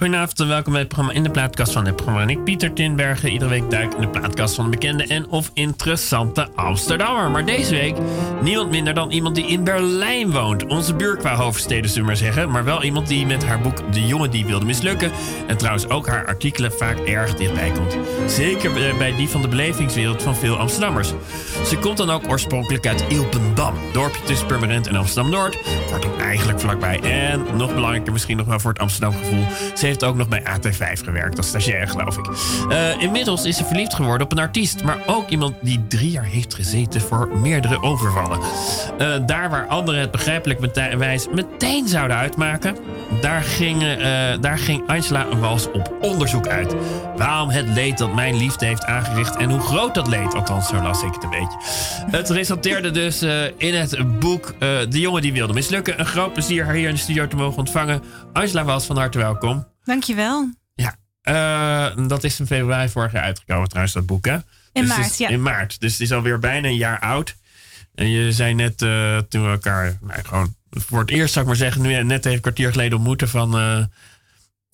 Goedenavond en welkom bij het programma In de Plaatkast van het programma. En ik, Pieter Tinbergen, iedere week duik in de plaatkast van een bekende en of interessante Amsterdammer. Maar deze week niemand minder dan iemand die in Berlijn woont. Onze buur qua hoofdsteden, zullen we maar zeggen. Maar wel iemand die met haar boek De jongen die wilde mislukken... en trouwens ook haar artikelen vaak erg dichtbij komt. Zeker bij die van de belevingswereld van veel Amsterdammers. Ze komt dan ook oorspronkelijk uit Ilpendam. Dorpje tussen Purmerend en Amsterdam-Noord. Kortom, eigenlijk vlakbij. En nog belangrijker misschien nog wel voor het Amsterdam gevoel... Ze heeft ook nog bij AT5 gewerkt als stagiair, geloof ik. Uh, inmiddels is ze verliefd geworden op een artiest, maar ook iemand die drie jaar heeft gezeten voor meerdere overvallen. Uh, daar waar anderen het begrijpelijk wijs meteen zouden uitmaken, daar ging, uh, daar ging Angela Wals op onderzoek uit. Waarom het leed dat mijn liefde heeft aangericht en hoe groot dat leed, althans zo las ik het een beetje. Het resulteerde dus in het boek De jongen die wilde mislukken. Een groot plezier haar hier in de studio te mogen ontvangen. Angela Wals, van harte welkom. Dankjewel. Ja, uh, dat is in februari vorig jaar uitgekomen trouwens, dat boek hè? In dus maart, ja. In maart, dus het is alweer bijna een jaar oud. En je zei net uh, toen we elkaar, nou, gewoon voor het eerst zou ik maar zeggen, nu net even een kwartier geleden ontmoeten van...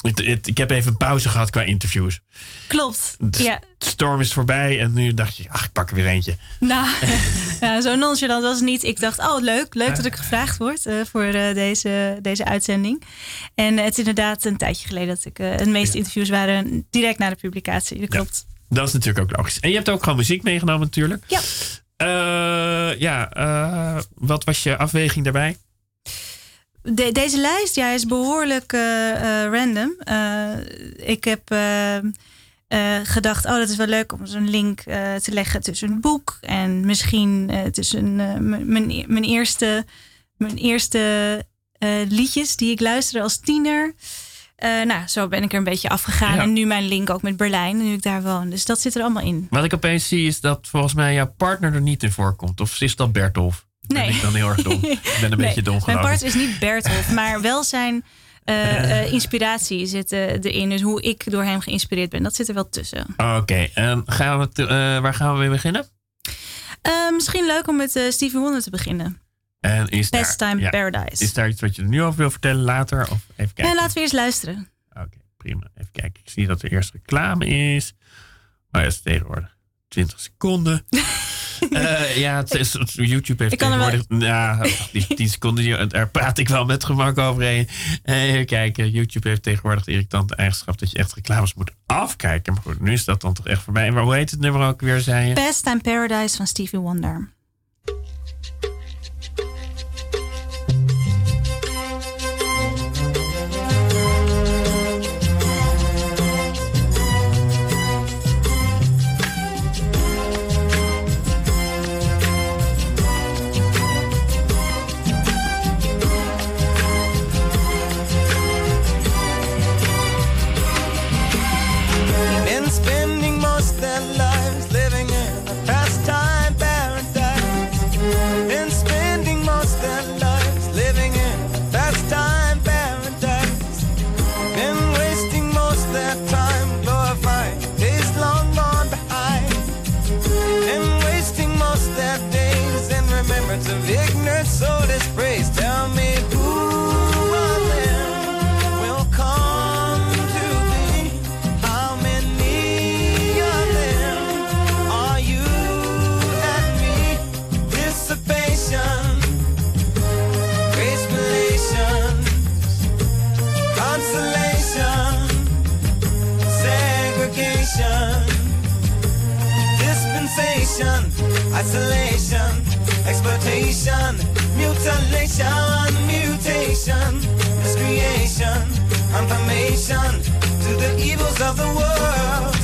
Ik heb even pauze gehad qua interviews. Klopt. De ja. storm is voorbij en nu dacht je, ach, ik pak er weer eentje. Nou, ja, zo nonchalant was het niet. Ik dacht, oh leuk, leuk dat ik gevraagd word uh, voor uh, deze, deze uitzending. En het is inderdaad een tijdje geleden dat ik, uh, de meeste interviews waren direct na de publicatie. Dat klopt. Dat is natuurlijk ook logisch. En je hebt ook gewoon muziek meegenomen natuurlijk. Ja. ja, wat was je afweging daarbij? De, deze lijst ja, is behoorlijk uh, uh, random. Uh, ik heb gedacht, oh, dat is wel leuk om zo'n link te leggen tussen een boek en misschien tussen mijn, mijn eerste, mijn eerste liedjes die ik luisterde als tiener. nou, zo ben ik er een beetje afgegaan. En nu mijn link ook met Berlijn, nu ik daar woon. Dus dat zit er allemaal in. Wat ik opeens zie is dat volgens mij jouw partner er niet in voorkomt. Of is dat Bertolf? Nee. Ben ik dan heel erg dom? ik ben een beetje dom Mijn part is niet Bertolf, maar wel zijn uh, uh, inspiratie zit uh, erin. Dus hoe ik door hem geïnspireerd ben, dat zit er wel tussen. Oké, okay. um, gaan we waar gaan we weer beginnen? misschien leuk om met Stevie Wonder te beginnen. En is Best daar, Time ja, Paradise. Is daar iets wat je er nu over wil vertellen later? Of even kijken? Nee, laten we eerst luisteren. Oké, okay, prima. Even kijken. Ik zie dat er eerst reclame is. Maar oh, ja, is tegenwoordig 20 seconden. Uh, ja, het is, YouTube heeft tegenwoordig... Wel... Ja, die 10 seconden, daar praat ik wel met gemak overheen. Uh, kijk, YouTube heeft tegenwoordig de irritante eigenschap... dat je echt reclames moet afkijken. Maar goed, nu is dat dan toch echt voorbij. Maar hoe heet het nummer ook weer, zei je? Best Time Paradise van Stevie Wonder. heute wirklich mutilation, mutation, miscreation, confirmation to the evils of the world,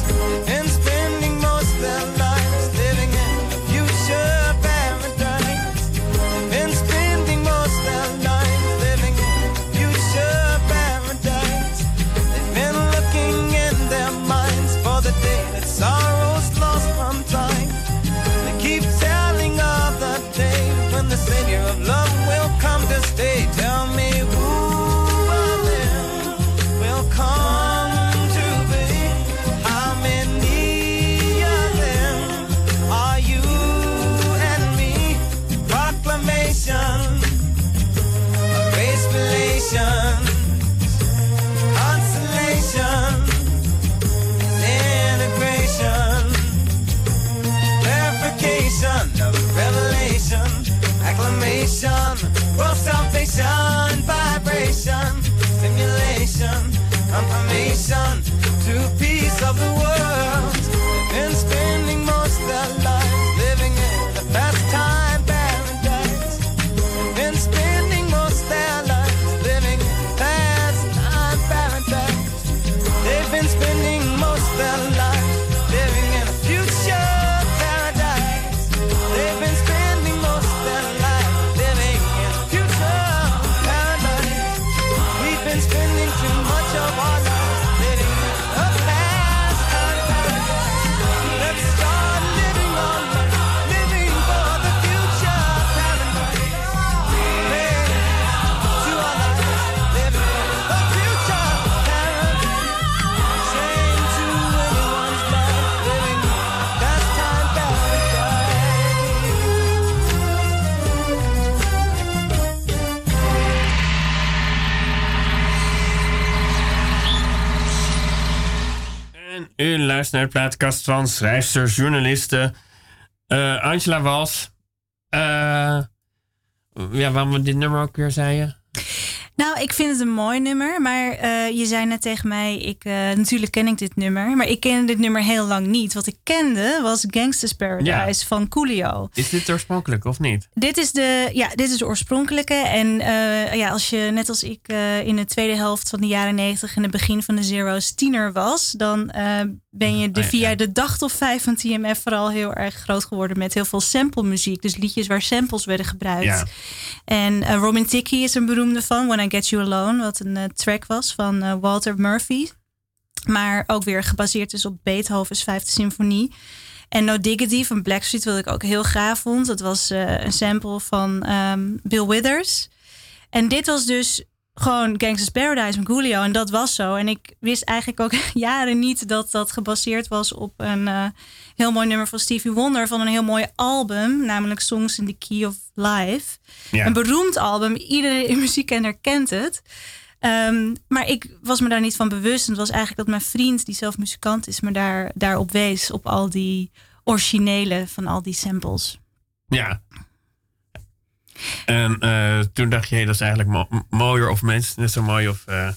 u luistert naar plaatkast van schrijfster, journaliste eh, Angela Wals. Eh, ja, waarom we dit nummer ook weer zeiden? Nou, ik vind het een mooi nummer, maar eh, je zei net tegen mij, ik, eh, natuurlijk ken ik dit nummer, maar ik ken dit nummer heel lang niet. Wat ik kende was Gangsta's Paradise van Coolio. Is dit oorspronkelijk of niet? Dit is de, ja, dit is de oorspronkelijke. En eh, ja, als je net als ik in de tweede helft van de jaren negentig en het begin van de zero's tiener was, dan ben je de, Oh, ja, via ja. de dag of vijf van TMF vooral heel erg groot geworden met heel veel sample muziek. Dus liedjes waar samples werden gebruikt. En Robin Ticky is een beroemde van When Get You Alone, wat een eh, track was van eh, Walter Murphy. Maar ook weer gebaseerd is op Beethoven's Vijfde Symfonie. En No Diggity van Blackstreet, wat ik ook heel gaaf vond. Dat was eh, een sample van ehm, Bill Withers. En dit was dus gewoon Gangsta's Paradise van Coolio. En dat was zo. En ik wist eigenlijk ook jaren niet dat dat gebaseerd was op een eh, heel mooi nummer van Stevie Wonder. Van een heel mooi album, namelijk Songs in the Key of Life. Ja. Een beroemd album. Iedere muziekkenner kent het. Ehm, maar ik was me daar niet van bewust. En het was eigenlijk dat mijn vriend, die zelf muzikant is, me daar, daarop wees. Op al die originele van al die samples. Ja. En eh, toen dacht je, dat is eigenlijk mooier of mensen net zo mooi of... eh,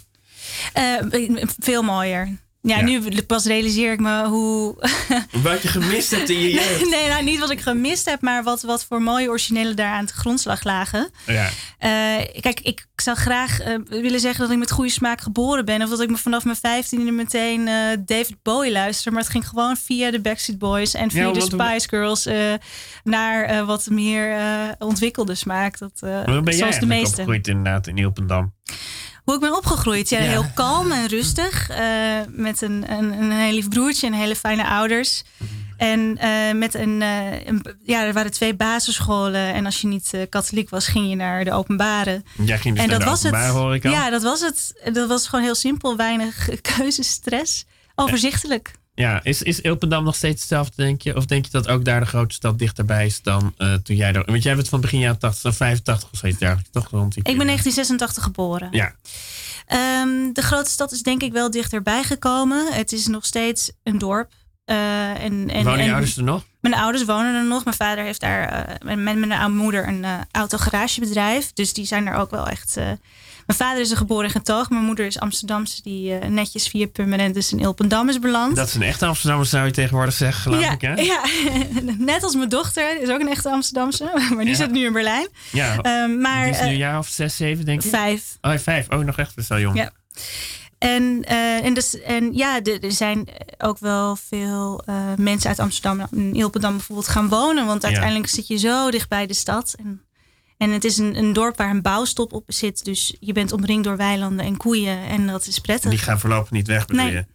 Eh, veel mooier. Ja, Ja. nu pas realiseer ik me hoe. wat je gemist hebt in je jeugd. nee, nou niet wat ik gemist heb, maar wat, wat voor mooie originele daar aan de grondslag lagen. Ja. Eh, kijk, ik zou graag eh, willen zeggen dat ik met goede smaak geboren ben. Of dat ik me vanaf mijn vijftiende meteen eh, David Bowie luister. Maar het ging gewoon via de Backstreet Boys en via Ja, de Spice Girls naar wat meer ontwikkelde smaak. Dat, zoals de meeste. opgegroeid inderdaad in Ilpendam? Hoe ik ben opgegroeid? Ja, Ja. heel kalm en rustig. eh, met een, een, een heel lief broertje en hele fijne ouders. En eh, met een, eh, een- ja, er waren twee basisscholen. En als je niet katholiek was, ging je naar de openbare. Jij ging dus en naar dat de was het. openbare horeca? Ja, dat was het. Dat was gewoon heel simpel. Weinig keuzestress. Overzichtelijk. Ja, is, is Ilpendam nog steeds hetzelfde, denk je? Of denk je dat ook daar de grote stad dichterbij is dan eh, toen jij er... Want jij bent van begin jaren 80, dan 85 of zoiets dergelijks, toch? Rond die Ik ben periode. 1986 geboren. Ja, Ehm, de grote stad is denk ik wel dichterbij gekomen. Het is nog steeds een dorp. Eh, en, en, wonen je en- ouders er nog? Mijn ouders wonen er nog. Mijn vader heeft daar eh, met, mijn moeder een autogaragebedrijf. Dus die zijn er ook wel echt. Eh, mijn vader is er geboren en getogen. Mijn moeder is Amsterdamse, die eh, netjes via permanent dus in Ilpendam is beland. Dat is een echte Amsterdammer, zou je tegenwoordig zeggen, geloof ja, ik, hè? ja, net als mijn dochter, is ook een echte Amsterdamse, maar die Ja. zit nu in Berlijn. Ja, Ehm, maar die is nu eh, een jaar of zes, zeven, denk ik? vijf. Oh, vijf. Oh, nog echt best wel jong. Ja. En, eh, en, dus, en ja, er zijn ook wel veel eh, mensen uit Amsterdam in Ilpendam bijvoorbeeld gaan wonen. Want Ja. uiteindelijk zit je zo dicht bij de stad. En, en het is een, een dorp waar een bouwstop op zit. Dus je bent omringd door weilanden en koeien. En dat is prettig. Die gaan voorlopig niet weg, bedoel Nee. je?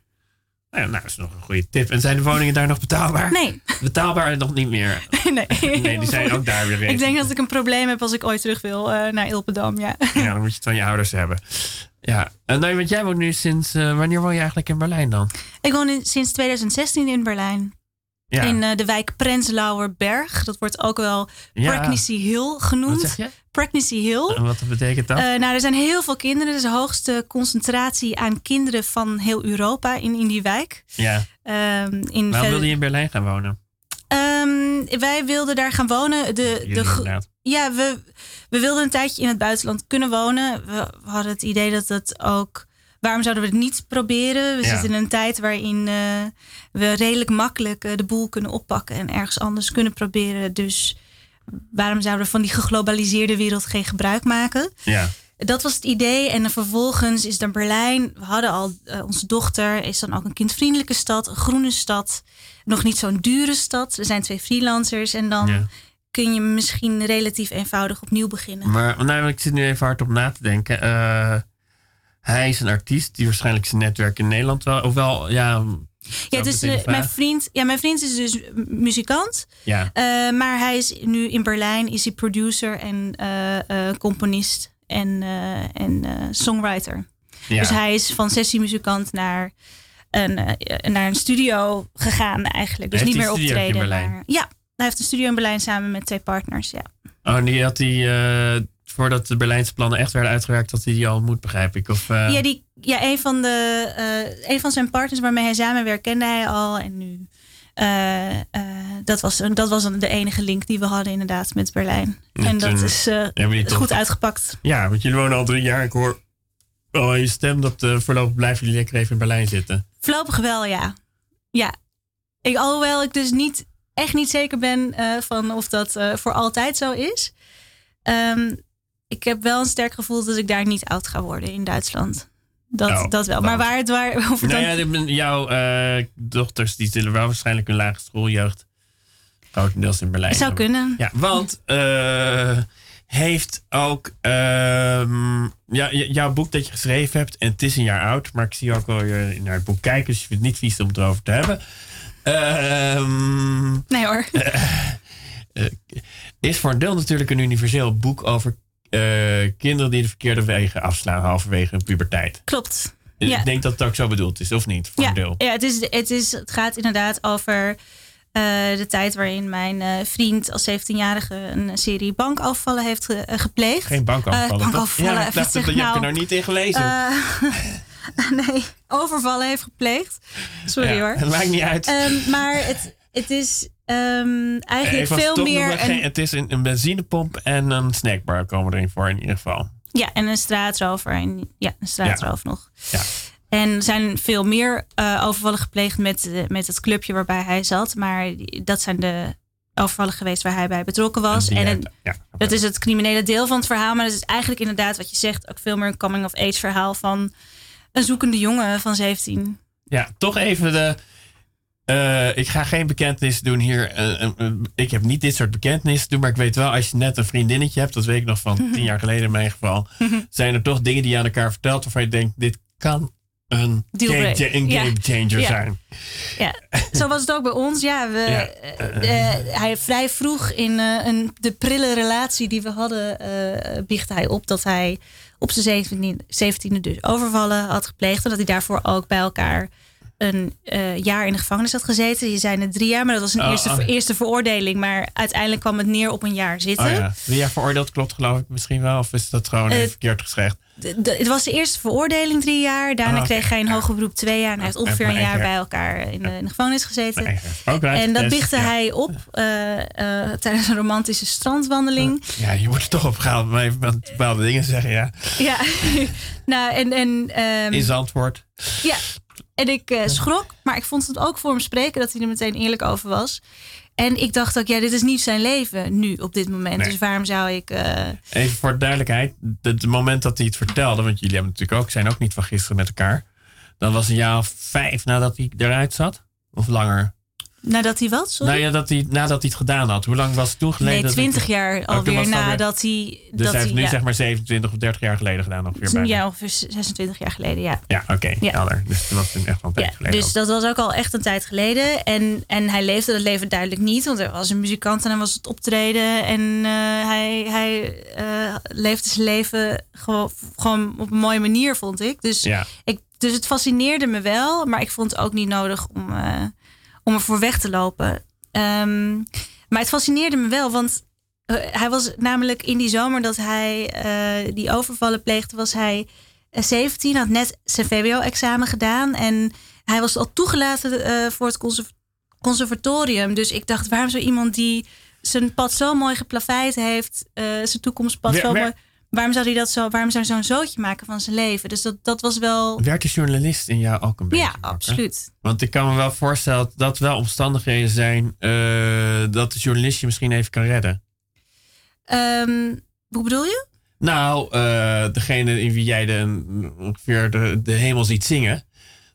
Nou, ja, nou, dat is nog een goede tip. En zijn de woningen daar nog betaalbaar? Nee, Betaalbaar nog niet meer. nee. Nee, die zijn ook daar weer weg. Ik denk dat ik een probleem heb als ik ooit terug wil eh, naar Ilpendam. Ja. Ja, dan moet je het van je ouders hebben. Ja, en nee, want jij woont nu sinds... eh, wanneer woon je eigenlijk in Berlijn dan? Ik woon in- sinds 2016 in Berlijn. Ja, In eh, de wijk Prenzlauer Dat wordt ook wel ja. Pregnancy Hill Wat genoemd. zeg je? Pregnancy Hill. En wat betekent dat? Eh, nou, er zijn heel veel kinderen. Er is de hoogste concentratie aan kinderen van heel Europa in, in die wijk. ja, Ehm in waarom wilde je in Berlijn gaan wonen? Ehm, wij wilden daar gaan wonen. De, Jullie de, ja, we, we wilden een tijdje in het buitenland kunnen wonen. We, we hadden het idee dat het ook. Waarom zouden we het niet proberen? We Ja. zitten in een tijd waarin eh, we redelijk makkelijk eh, de boel kunnen oppakken en ergens anders kunnen proberen. Dus waarom zouden we van die geglobaliseerde wereld geen gebruik maken? Ja. Dat was het idee. En vervolgens is dan Berlijn. We hadden al eh, onze dochter. Is dan ook een kindvriendelijke stad, een groene stad. Nog niet zo'n dure stad. Er zijn twee freelancers. En dan ja. kun je misschien relatief eenvoudig opnieuw beginnen. Maar nou, ik zit nu even hard op na te denken. Hij is een artiest die waarschijnlijk zijn netwerk in Nederland wel. Ofwel, ja. Ja, de mijn, vriend, ja, mijn vriend is dus muzikant. Ja. Eh, maar hij is nu in Berlijn. Is hij producer en eh, componist en, en songwriter. ja. Dus hij is van sessiemuzikant naar een, naar een studio gegaan eigenlijk. Dus Heeft niet meer optreden. Maar, ja, hij heeft een studio in Berlijn samen met twee partners. Ja. Oh, en die had hij. Voordat de Berlijnse plannen echt werden uitgewerkt, had hij die al ontmoet, begrijp ik. Of, eh, Ja, die, ja een, van de, eh, een van zijn partners waarmee hij samenwerkt kende hij al. En nu, eh, dat was, een- dat was de enige link die we hadden inderdaad met Berlijn. En en dat toen is toch- goed uitgepakt. Ja, want jullie wonen al drie jaar. Ik hoor oh, je stem dat voorlopig blijven jullie lekker even in Berlijn zitten. Voorlopig wel, ja. Ja. Ik, alhoewel ik dus niet, echt niet zeker ben van of dat voor altijd zo is. Ehm, ik heb wel een sterk gevoel dat ik daar niet oud ga worden in Duitsland. Dat, Oh, dat wel. Maar want- waar het waar over Nou ja, jouw eh, dochters die zullen wel waarschijnlijk hun lagere schooljeugd grotendeels in Berlijn zou hebben. kunnen. Ja, want eh, heeft ook ehm, ja, jouw boek dat je geschreven hebt, en het is een jaar oud, maar ik zie ook al je naar het boek kijken, dus je vindt het niet vies om het erover te hebben. Ehm, Nee hoor. is voor een deel natuurlijk een universeel boek over eh, kinderen die de verkeerde wegen afslaan halverwege hun puberteit. Klopt. Dus Ja. Ik denk dat het ook zo bedoeld is, of niet? Voor Ja, deel. ja het, is, het, is, het gaat inderdaad over eh, de tijd waarin mijn eh, vriend als 17-jarige een serie bankovervallen heeft ge- eh, gepleegd. Geen bankovervallen. Eh, toch? bankovervallen, ja, ik dacht, dat zeggen, je hebt er nou, nou niet in gelezen. Eh, nee, overvallen heeft gepleegd. Sorry Ja, hoor. Het maakt niet uit. Ehm, maar het, het is ehm, eigenlijk veel meer geen- Het is een, een benzinepomp en een snackbar komen erin voor in ieder geval. ja, en een straatrover. En, ja, een straatrover nog. Ja. En er zijn veel meer eh, overvallen gepleegd met, eh, met het clubje waarbij hij zat. Maar dat zijn de overvallen geweest waar hij bij betrokken was. En ja, dat is het criminele deel van het verhaal. Maar dat is eigenlijk inderdaad wat je zegt. Ook veel meer een coming-of-age verhaal van een zoekende jongen van 17. ja, toch even de. Eh, ik ga geen bekentenis doen hier. Eh, eh, ik heb niet dit soort bekentenissen doen, maar ik weet wel, als je net een vriendinnetje hebt, dat weet ik nog van tien jaar geleden in mijn geval, zijn er toch dingen die je aan elkaar vertelt waarvan je denkt, dit kan een game, een game changer Ja. zijn. Ja, zo was het ook bij ons. Ja, we, Ja. hij vrij vroeg in een, de prille relatie die we hadden, biechtte hij op dat hij op zijn 17e, 17e dus overvallen had gepleegd. En dat hij daarvoor ook bij elkaar een eh, jaar in de gevangenis had gezeten. Je zei net drie jaar, maar dat was een Oh, eerste, oh. eerste veroordeling. Maar uiteindelijk kwam het neer op een jaar zitten. Oh ja, drie jaar veroordeeld klopt geloof ik misschien wel, of is dat gewoon even verkeerd gezegd? De- het was de eerste veroordeling drie jaar. Daarna kreeg hij een hoger beroep twee jaar. En hij heeft ongeveer een jaar bij elkaar in de, in de gevangenis gezeten. En dat ja. hij op eh, eh, tijdens een romantische strandwandeling. Ja, je wordt er toch opgehaald om even bepaalde dingen zeggen, ja. Ja, nou en, en, ehm, In Zandvoort. ja. En ik eh, schrok, maar ik vond het ook voor hem spreken dat hij er meteen eerlijk over was. En ik dacht ook, ja, dit is niet zijn leven nu op dit moment. Nee. Dus waarom zou ik. eh, Even voor de duidelijkheid, het moment dat hij het vertelde, want jullie hebben natuurlijk ook, zijn ook niet van gisteren met elkaar. Dan was een jaar of vijf nadat hij eruit zat. Of langer. Nadat hij wat? Sorry? Nou ja, dat hij, nadat hij het gedaan had. Hoe lang was het toen geleden? nee, dat hij- twintig jaar toen was alweer nadat hij. Dus dat hij heeft nu ja, zeg maar 27 of 30 jaar geleden gedaan ongeveer bijna. ja, ongeveer 26 jaar geleden, ja. Ja, oké. Ja. Dus dat was toen echt wel een tijd Ja, geleden. dus ook. dat was ook al echt een tijd geleden. En, en hij leefde dat leven duidelijk niet. Want hij was een muzikant en hij was het optreden. En eh, hij, hij eh, leefde zijn leven gewoon, gewoon op een mooie manier, vond ik. Dus, Ja. ik. dus het fascineerde me wel. Maar ik vond het ook niet nodig om, eh, om ervoor weg te lopen. Ehm, maar het fascineerde me wel, want eh, hij was namelijk in die zomer dat hij eh, die overvallen pleegde, was hij eh, 17, had net zijn VWO-examen gedaan. En hij was al toegelaten eh, voor het conserv- conservatorium. Dus ik dacht, waarom zou iemand die zijn pad zo mooi geplaveid heeft, eh, zijn toekomstpad zo mooi. Waarom zou hij dat zo? Waarom zou hij zo'n zootje maken van zijn leven? Dus dat, dat was wel. Werd de journalist in jou ook een beetje Ja, absoluut. Want ik kan me wel voorstellen dat dat wel omstandigheden zijn eh, dat de journalist je misschien even kan redden. Ehm, hoe bedoel je? Nou, eh, degene in wie jij de, ongeveer de, de hemel ziet zingen.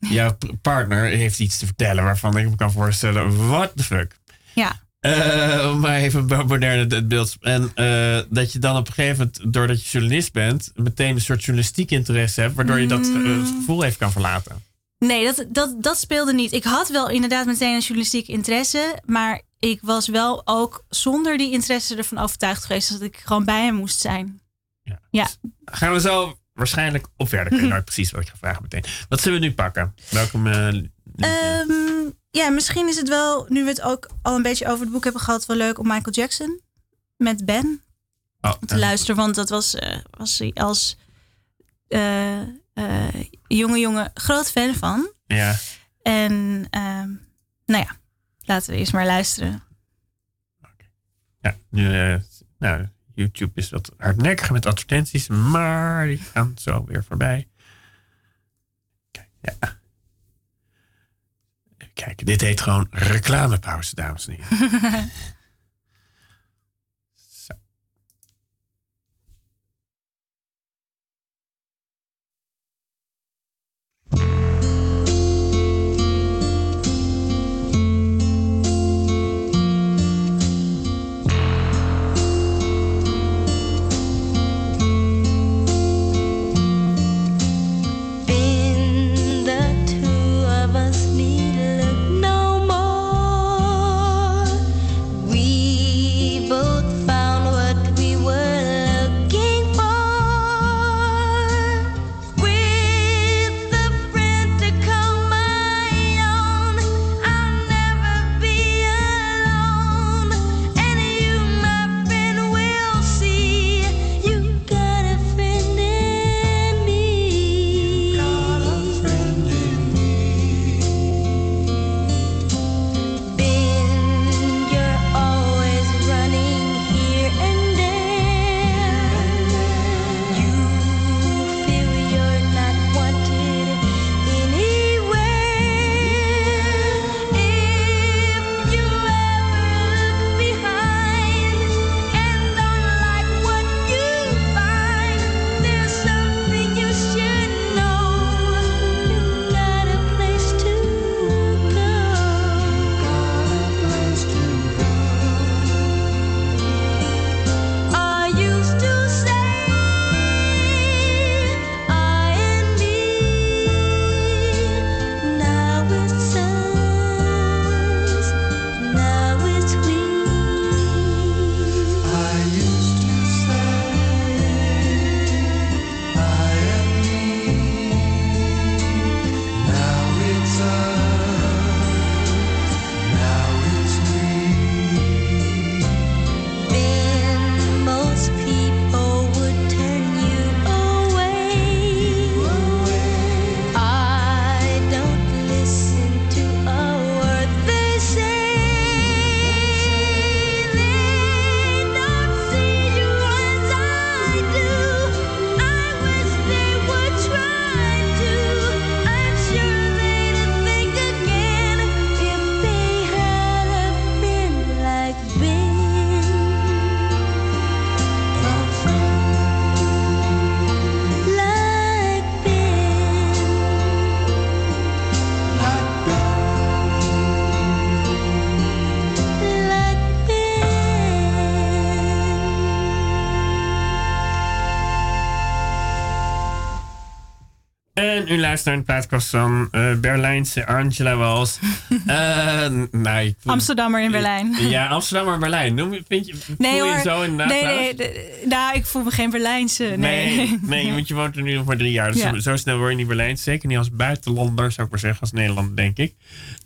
Jouw partner heeft iets te vertellen waarvan ik me kan voorstellen, what the fuck. Ja. Eh, om maar even moderne het beeld. En eh, dat je dan op een gegeven moment, doordat je journalist bent, meteen een soort journalistiek interesse hebt, waardoor je dat eh, Mm. gevoel even kan verlaten. Nee, dat, dat, dat speelde niet. Ik had wel inderdaad meteen een journalistiek interesse. Maar ik was wel ook zonder die interesse ervan overtuigd geweest dat ik gewoon bij hem moest zijn. Ja. Ja. Gaan we zo waarschijnlijk op verder. Ik weet nooit precies wat ik ga vragen meteen. Wat zullen we nu pakken? Welke eh? Ehm, ja, misschien is het wel, nu we het ook al een beetje over het boek hebben gehad, wel leuk om Michael Jackson met Ben Oh, te luisteren. Want dat was, eh, was hij als eh, eh, jonge jongen groot fan van. Ja. En ehm, nou ja, laten we eerst maar luisteren. Ja, nu, nou, YouTube is wat hardnekkiger met advertenties, maar die gaan zo weer voorbij. Kijk, ja. Kijken, dit heet gewoon reclamepauze, dames en heren. u luistert naar de plaatkast van eh, Berlijnse Angela Wals. Eh, nou, ik Amsterdammer in Berlijn. Ja, Amsterdam maar Berlijn. Noem je, vind je, Nee voel je hoor. zo inderdaad nee, nee, nou, ik voel me geen Berlijnse. Nee. Nee, nee, want je woont er nu nog maar drie jaar. Dus Ja. zo, zo snel word je niet Berlijn. Zeker niet als buitenlander, zou ik maar zeggen. Als Nederlander, denk ik.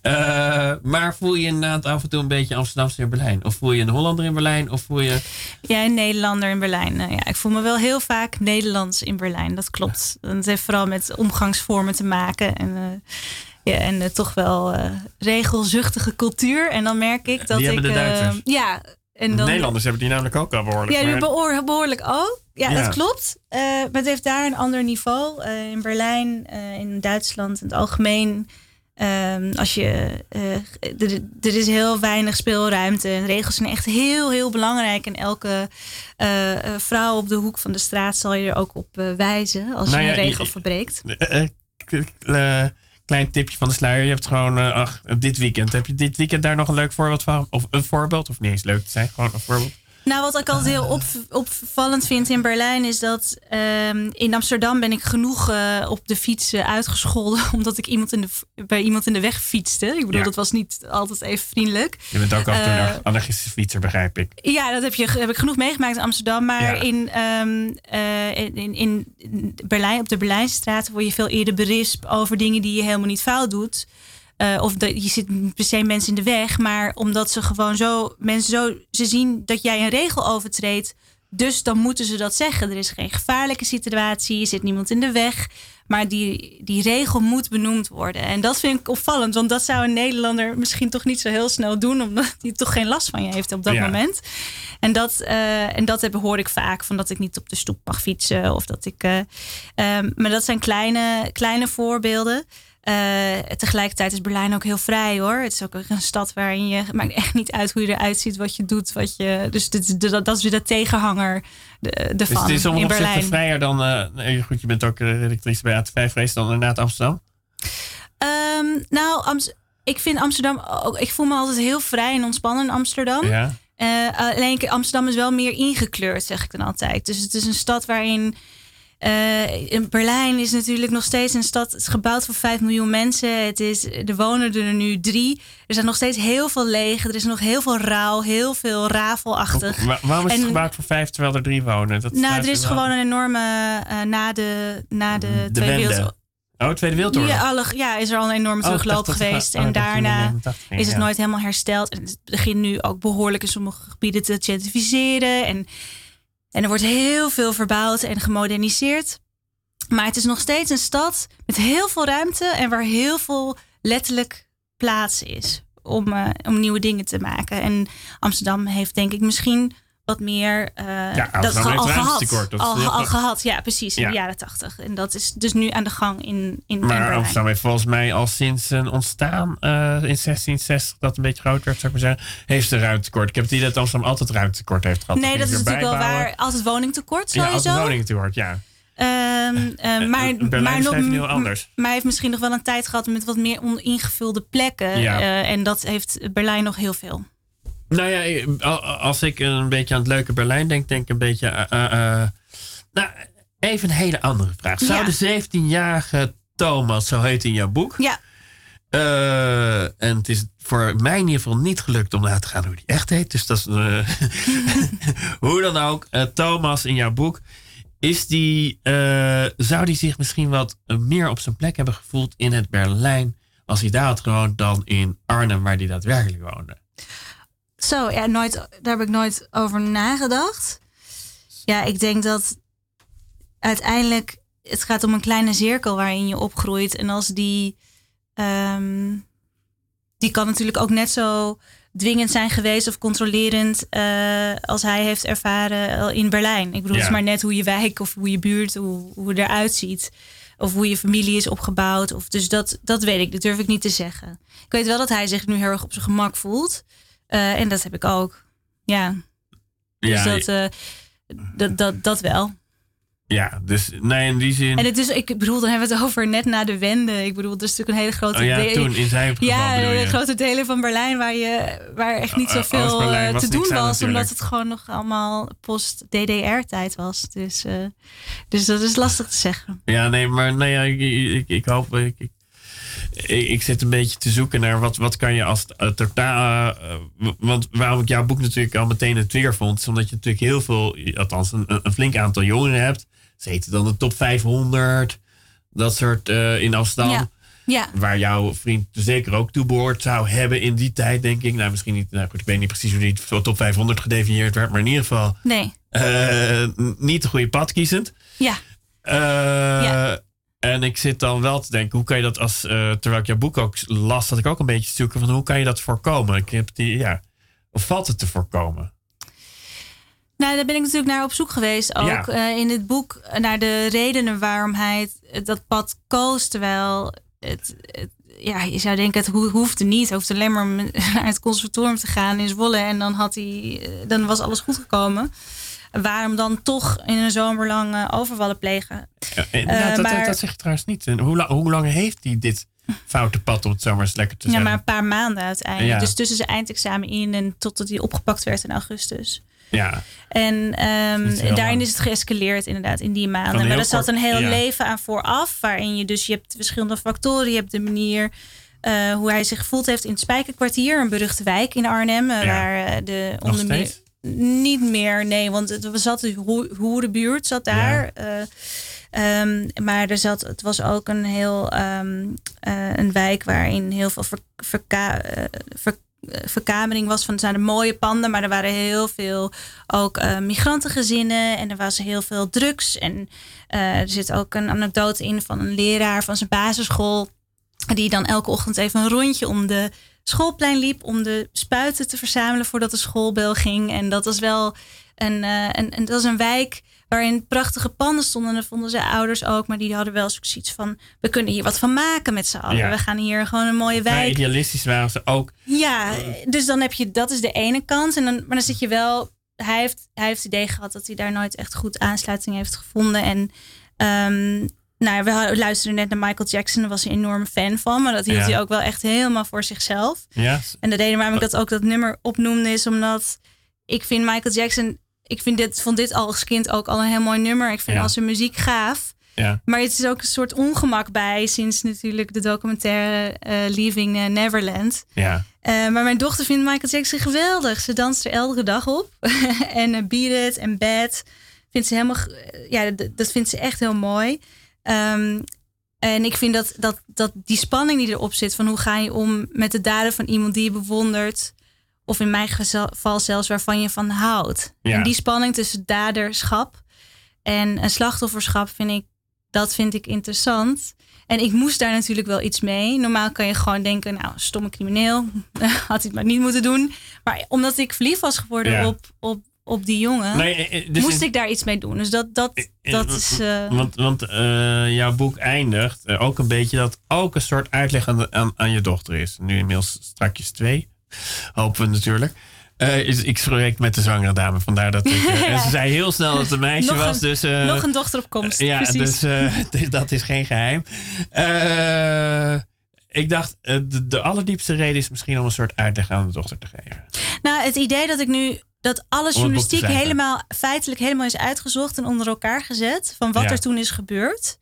Eh, maar voel je inderdaad af en toe een beetje Amsterdamse in Berlijn? Of voel je een Hollander in Berlijn? Of voel je... Ja, een Nederlander in Berlijn. Nou ja, ik voel me wel heel vaak Nederlands in Berlijn. Dat klopt. Het heeft vooral met omgangsvormen te maken. En En eh, toch wel eh, regelzuchtige cultuur. En dan merk ik dat Die ik. hebben de eh, Duitsers. ja, en dan. Nederlanders hebben die namelijk ook al behoorlijk. Ja, die maar- behoor- behoorlijk ook. Ja, Ja. dat klopt. Maar het heeft daar een ander niveau. In Berlijn, in Duitsland in het algemeen. ehm, als je, er, is heel weinig speelruimte. En regels zijn echt heel, heel belangrijk. En elke vrouw op de hoek van de straat zal je er ook op wijzen. Als Nou je ja, een regel verbreekt. Klein tipje van de sluier. Je hebt gewoon, eh, ach, dit weekend. Heb je dit weekend daar nog een leuk voorbeeld van? Of een voorbeeld? Of niet eens leuk te zijn, gewoon een voorbeeld. Nou, wat ik altijd heel op, opvallend vind in Berlijn is dat ehm, in Amsterdam ben ik genoeg eh, op de fiets eh, uitgescholden omdat ik iemand in de, bij iemand in de weg fietste. Ik bedoel, Ja. dat was niet altijd even vriendelijk. Je bent ook en toe Eh, een anarchistische fietser, begrijp ik. Ja, dat heb, je, heb ik genoeg meegemaakt in Amsterdam. Maar Ja. in, ehm, eh, in, in Berlijn, op de Berlijnse straten word je veel eerder berispt over dingen die je helemaal niet fout doet. Eh, of dat, je zit per se mensen in de weg, maar omdat ze gewoon zo, mensen zo, ze zien dat jij een regel overtreedt. Dus dan moeten ze dat zeggen. Er is geen gevaarlijke situatie, er zit niemand in de weg. Maar die, die regel moet benoemd worden. En dat vind ik opvallend, want dat zou een Nederlander misschien toch niet zo heel snel doen, omdat hij toch geen last van je heeft op dat Ja. moment. En dat, eh, en dat heb, hoor ik vaak, van dat ik niet op de stoep mag fietsen. Of dat ik, eh, maar dat zijn kleine, kleine voorbeelden. Eh, tegelijkertijd is Berlijn ook heel vrij hoor. Het is ook een stad waarin je het maakt echt niet uit hoe je eruit ziet, wat je doet, wat je. Dus dit, dat, dat is weer de tegenhanger de, Dus ervan het is om in Berlijn. vrijer dan... eh, goed, je bent ook eh, redactrice bij AT5 geweest dan inderdaad Amsterdam. Ehm, nou, ik vind Amsterdam ook. Ik voel me altijd heel vrij en ontspannen in Amsterdam. Ja. Alleen Amsterdam is wel meer ingekleurd, zeg ik dan altijd. Dus het is een stad waarin. Eh, in Berlijn is natuurlijk nog steeds een stad. Het is gebouwd voor 5 miljoen mensen. Het is, er wonen er nu drie. Er zijn nog steeds heel veel leeg. Er is nog heel veel rauw, heel veel rafelachtig. Wa- waarom is het gebouwd voor vijf terwijl er drie wonen? Dat Nou, er is wel- gewoon een enorme. eh, na de, na de, De Tweede. Wereldoorlog. Oh, Tweede Wereldoorlog. Ja, alle, ja, is er al een enorme Oh, terugloop geweest. oh, en daarna 89 ging, is het ja. nooit helemaal hersteld. En het begint nu ook behoorlijk in sommige gebieden te gentrificeren. En, en er wordt heel veel verbouwd en gemoderniseerd. Maar het is nog steeds een stad met heel veel ruimte en waar heel veel letterlijk plaats is om, eh, om nieuwe dingen te maken. En Amsterdam heeft denk ik misschien wat meer Ja, Amsterdam dat ge- al gehad. Al, gehad, ja, precies, in Ja. de jaren tachtig. En dat is dus nu aan de gang in, in, Maar. Amsterdam heeft volgens mij al sinds een ontstaan eh, in 1660, dat een beetje groot werd, zou ik maar zeggen, heeft ze ruimtekort. Ik heb het idee dat Amsterdam altijd ruimtekort heeft gehad. Nee, dat is natuurlijk wel waar. Altijd woningtekort Ja, sowieso. altijd woningtekort, ja. Ehm, eh, maar, Berlijn maar, nog, heel anders. maar hij heeft misschien nog wel een tijd gehad met wat meer oningevulde plekken. Ja. En dat heeft Berlijn nog heel veel. Nou ja, eh, al- als ik een beetje aan het leuke Berlijn denk, denk ik een beetje. eh, eh, eh, nou, even een hele andere vraag. Zou Ja. de 17-jarige Thomas, zo heet in jouw boek. Ja, eh, en het is voor mij in ieder geval niet gelukt om na te gaan hoe die echt heet. Dus dat is. eh, hoe dan ook, eh, Thomas in jouw boek. Is die, eh, zou die zich misschien wat eh, meer op zijn plek hebben gevoeld in het Berlijn als hij daar had gewoond dan in Arnhem, waar hij daadwerkelijk woonde? Zo. Ja, nooit, daar heb ik nooit over nagedacht. Ja, ik denk dat uiteindelijk het gaat om een kleine cirkel waarin je opgroeit. En als die. ehm, die kan natuurlijk ook net zo dwingend zijn geweest of controlerend eh, als hij heeft ervaren eh, in Berlijn. Ik bedoel, het is maar net hoe je wijk of hoe je buurt, hoe, hoe het eruit ziet. Of hoe je familie is opgebouwd. Of, dus dat, dat weet ik, dat durf ik niet te zeggen. Ik weet wel dat hij zich nu heel erg op zijn gemak voelt. Eh, en dat heb ik ook. Ja, dus Ja, dat, eh, dat, dat, dat wel. Ja, dus nee, in die zin. En het is, ik bedoel, dan hebben we het over net na de wende. Ik bedoel, dat is natuurlijk een hele grote oh ja, deel- toen in zijn Ja, eh, grote delen van Berlijn waar, je, waar echt niet Uh, uh, zoveel te doen was. natuurlijk. Omdat het gewoon nog allemaal post-DDR-tijd was. Dus, dus dat is lastig te zeggen. Ja, nee, maar nee, ja, ik, ik, ik hoop. Ik, ik, ik, ik zit een beetje te zoeken naar wat, wat kan je als uh, totaal. uh, want waarom ik jouw boek natuurlijk al meteen het weer vond, is omdat je natuurlijk heel veel, althans een, een flink aantal jongeren hebt. Ze heten dan de top 500, dat soort uh, in Amsterdam. Ja. Ja. Waar jouw vriend zeker ook toe behoort zou hebben in die tijd, denk ik. Nou, misschien niet. Nou goed, ik weet niet precies hoe die top 500 gedefinieerd werd, maar in ieder geval. Nee. Niet de goede pad kiezend. Ja. Ja. En ik zit dan wel te denken, hoe kan je dat als... eh, terwijl ik jouw boek ook las, dat ik ook een beetje te zoeken van hoe kan je dat voorkomen? Ik heb die, ja, of valt het te voorkomen? Nou, daar ben ik natuurlijk naar op zoek geweest. Ook Ja. eh, in het boek eh, naar de redenen waarom hij het- dat pad koos. Terwijl het, het- ja, je zou denken, het ho- hoefde niet. Hij hoefde alleen maar naar het conservatorium te gaan in Zwolle. En dan, had hij, dan was alles goed gekomen. Waarom dan toch in een zomer lang eh, overvallen plegen? Ja, inderdaad, dat, dat, maar- dat zeg je trouwens niet. Hoe, la- hoe lang heeft hij dit foute pad, om het zo maar eens lekker te Ja, zeggen? maar een paar maanden uiteindelijk. Ja. Dus tussen zijn eindexamen in en totdat hij opgepakt werd in augustus. Ja, En ehm, Dat is daarin lang. is het geëscaleerd inderdaad in die maanden. Maar er zat een heel ja. leven aan vooraf. Waarin je dus, je hebt verschillende factoren. Je hebt de manier eh, hoe hij zich gevoeld heeft in het Spijkerkwartier. Een beruchte wijk in Arnhem. eh, Ja. Waar eh, de onder meer... Niet meer, nee. Want het was zat de ho- hoerenbuurt zat daar. Eh, ehm, maar er zat, het was ook een heel een eh, een wijk waarin heel veel ver, verka- eh, ver- verkamering was van het zijn de mooie panden, maar er waren heel veel ook migrantengezinnen en er was heel veel drugs. En er zit ook een anekdote in van een leraar van zijn basisschool, die dan elke ochtend even een rondje om de schoolplein liep om de spuiten te verzamelen voordat de schoolbel ging. En dat was wel een, eh, een, een, dat was een wijk waarin prachtige panden stonden. En dat vonden zijn ouders ook. Maar die hadden wel zoiets van, we kunnen hier wat van maken met z'n allen. Ja. We gaan hier gewoon een mooie wijk. idealistisch waren ze ook. Ja, dus dan heb je, dat is de ene kant. En dan, maar dan zit je wel, hij heeft, hij heeft het idee gehad dat hij daar nooit echt goed aansluiting heeft gevonden. En ehm, nou, ja, we luisterden net naar Michael Jackson, daar was hij een enorme fan van. Maar dat hield Ja. hij ook wel echt helemaal voor zichzelf. Ja, En de reden waarom ik dat ook dat nummer opnoemde is omdat ik vind Michael Jackson, ik vind dit, vond dit als kind ook al een heel mooi nummer. Ik vind Ja. al zijn muziek gaaf. ja. Maar het is ook een soort ongemak bij sinds natuurlijk de documentaire eh, Leaving Neverland. ja. Eh, maar mijn dochter vindt Michael Jackson geweldig. Ze danst er elke dag op. en eh, Beat It en Bad vindt ze helemaal, ja, dat vindt ze echt heel mooi. Ehm, en ik vind dat, dat, dat die spanning die erop zit, van hoe ga je om met de daden van iemand die je bewondert, of in mijn geval zelfs waarvan je van houdt. Ja. En die spanning tussen daderschap en een slachtofferschap vind ik, dat vind ik interessant. En ik moest daar natuurlijk wel iets mee. Normaal kan je gewoon denken, nou, stomme crimineel, had hij het maar niet moeten doen. Maar omdat ik verliefd was geworden Ja. op, op, op die jongen, Nee, eh, eh, dus moest ik daar iets mee doen. Dus dat, dat, eh, dat is. Want, want jouw boek eindigt ook een beetje dat ook een soort uitleg aan, de- aan, aan je dochter is. Nu inmiddels strakjes twee, hopen we natuurlijk. Is, ik spreek met de zwangere dame, vandaar dat ik... en ze zei heel snel dat het een meisje Nog was, een- dus... nog een dochter op komst. ja, precies. dus, dus dat is geen geheim. Eh, ik dacht, de, de allerdiepste reden is misschien om een soort uitleg aan de dochter te geven. Nou, het idee dat ik nu dat alle boek te journalistiek helemaal feitelijk helemaal is uitgezocht en onder elkaar gezet van wat Ja. er toen is gebeurd.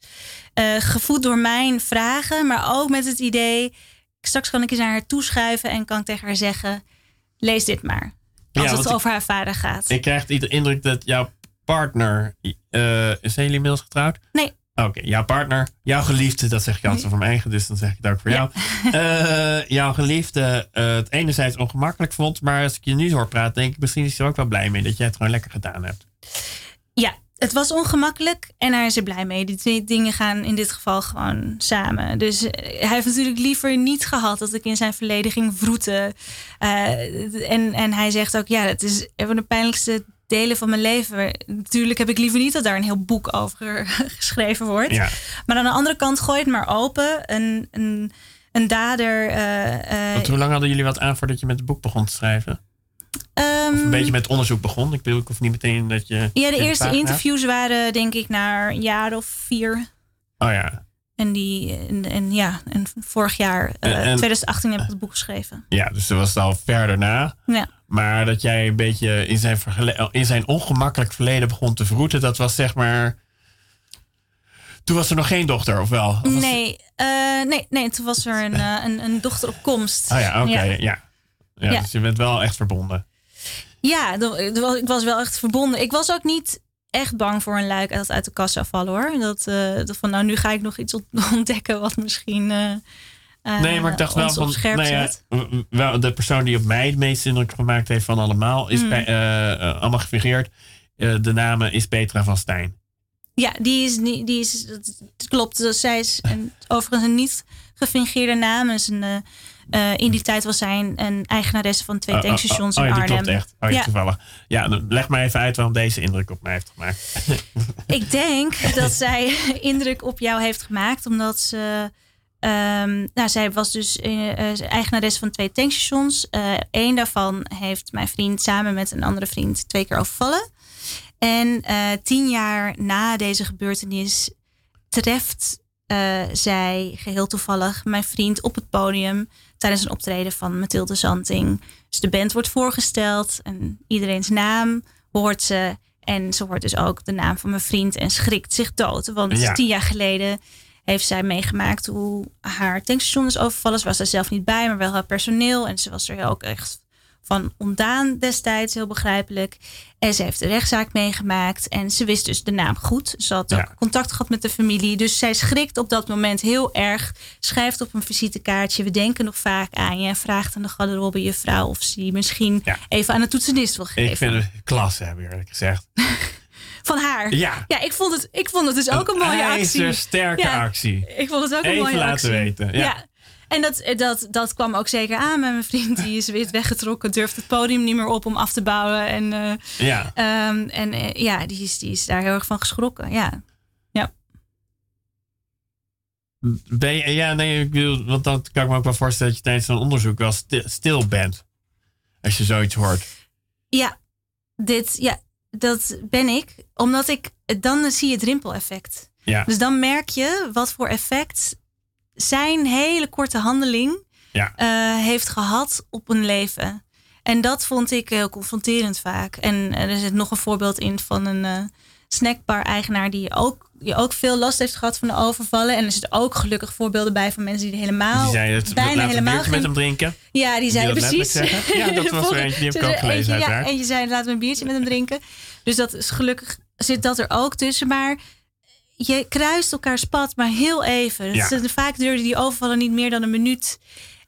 Eh, gevoed door mijn vragen, maar ook met het idee, straks kan ik eens naar haar toeschuiven en kan ik tegen haar zeggen, lees dit maar. Als Ja, het ik- over haar vader gaat. Ik krijg de indruk dat jouw partner... eh zijn jullie inmiddels getrouwd? Nee. Oké, jouw partner, jouw geliefde, dat zeg ik altijd voor mijn eigen, dus dan zeg ik het ook voor jou. Eh, jouw geliefde eh, het enerzijds ongemakkelijk vond, maar als ik je nu hoor praten, denk ik misschien is hij er ook wel blij mee dat jij het gewoon lekker gedaan hebt. Ja, het was ongemakkelijk en hij is er blij mee. Die twee dingen gaan in dit geval gewoon samen. Dus eh, hij heeft natuurlijk liever niet gehad dat ik in zijn verleden ging vroeten. En, en hij zegt ook, ja, het is een van de pijnlijkste delen van mijn leven. Natuurlijk heb ik liever niet dat daar een heel boek over geschreven wordt. Ja. Maar aan de andere kant, gooi het maar open. Een, een, een dader... Want hoe lang hadden jullie wat aan voordat je met het boek begon te schrijven? ehm, Of een beetje met onderzoek begon? Ik bedoel, ik hoef niet meteen dat je... ja, de eerste interviews waren denk ik naar een jaar of vier. Oh ja. En, die, en, en ja, en vorig jaar, eh, En- en- 2018, heb ik het boek geschreven. Ja, dus dat was al verder na. Ja. Maar dat jij een beetje in zijn, in zijn ongemakkelijk verleden begon te vroeten, dat was zeg maar. Toen was er nog geen dochter, of wel? Of Nee, eh, nee, nee, toen was er een, eh, een, een dochter op komst. Oh ja, oké, ja. Ja. Ja. Ja. Dus je bent wel echt verbonden. Ja, ik was wel echt verbonden. Ik was ook niet echt bang voor een luik dat uit de kast zou vallen hoor. Dat, eh, dat van nou, nu ga ik nog iets ont- ontdekken wat misschien. eh, eh, Nee, maar ik dacht wel van. nou ja, wel, de persoon die op mij het meeste indruk gemaakt heeft van allemaal, is Mm. bij, eh, allemaal gefigureerd. De naam is Petra van Stijn. Ja, die is, niet- die is dat klopt. Dus zij is een, overigens een niet gefingeerde naam. Dus een, eh, in die tijd was zij een, eigenaresse van twee Oh, oh, tankstations oh, oh, in Arnhem. klopt echt. Oh, ja, toevallig. Ja, leg maar even uit waarom deze indruk op mij heeft gemaakt. Ik denk dat zij indruk op jou heeft gemaakt, omdat ze. ehm, nou, zij was dus eh, eh, eigenares van twee tankstations. Eén daarvan heeft mijn vriend samen met een andere vriend twee keer overvallen. En tien jaar na deze gebeurtenis treft eh, zij geheel toevallig mijn vriend op het podium tijdens een optreden van Mathilde Zanting. Dus de band wordt voorgesteld en iedereen's naam hoort ze. En ze hoort dus ook de naam van mijn vriend en schrikt zich dood. Want Ja. tien jaar geleden heeft zij meegemaakt hoe haar tankstation is overvallen. Ze was er zelf niet bij, maar wel haar personeel. En ze was er ook echt van ontdaan destijds, heel begrijpelijk. En ze heeft de rechtszaak meegemaakt. En ze wist dus de naam goed. Ze had ook Ja. contact gehad met de familie. Dus zij schrikt op dat moment heel erg. Schrijft op een visitekaartje. We denken nog vaak aan je. En vraagt aan de garderobe juffrouw of ze die misschien Ja. even aan de toetsenist wil geven. Ik vind het klasse, heb ik eerlijk gezegd. Van haar. Ja. Ja, ik vond het, ik vond het dus ook een, mooie actie. sterke Ja. actie. Ik vond het ook een Even mooie laten actie. weten, ja. Ja. En dat, dat, dat kwam ook zeker aan met mijn vriend. Die is weer weggetrokken. Durft het podium niet meer op om af te bouwen. En, eh, Ja. ehm, en eh, ja, die is, die is daar heel erg van geschrokken. Ja. Ben je, ja, nee, ik bedoel, want dan kan ik me ook wel voorstellen dat je tijdens zo'n onderzoek wel stil, stil bent. Als je zoiets hoort. Ja, dit, ja, dat ben ik. Omdat ik, dan zie je het rimpeleffect. Ja. Dus dan merk je wat voor effect zijn hele korte handeling Ja. eh, heeft gehad op een leven. En dat vond ik heel confronterend vaak. En eh, er zit nog een voorbeeld in van een eh, snackbar-eigenaar die ook, die ook veel last heeft gehad van de overvallen. En er zitten ook gelukkig voorbeelden bij van mensen die helemaal Die zei het, bijna helemaal biertje met geen hem drinken. ja, die dat precies. Ja, dat was er eentje, die heb ik ook gelezen eentje. Ja, en je zei laten we een biertje met hem drinken. Dus dat is gelukkig zit dat er ook tussen. Maar je kruist elkaars pad maar heel even. Ja. Vaak duren die overvallen niet meer dan een minuut.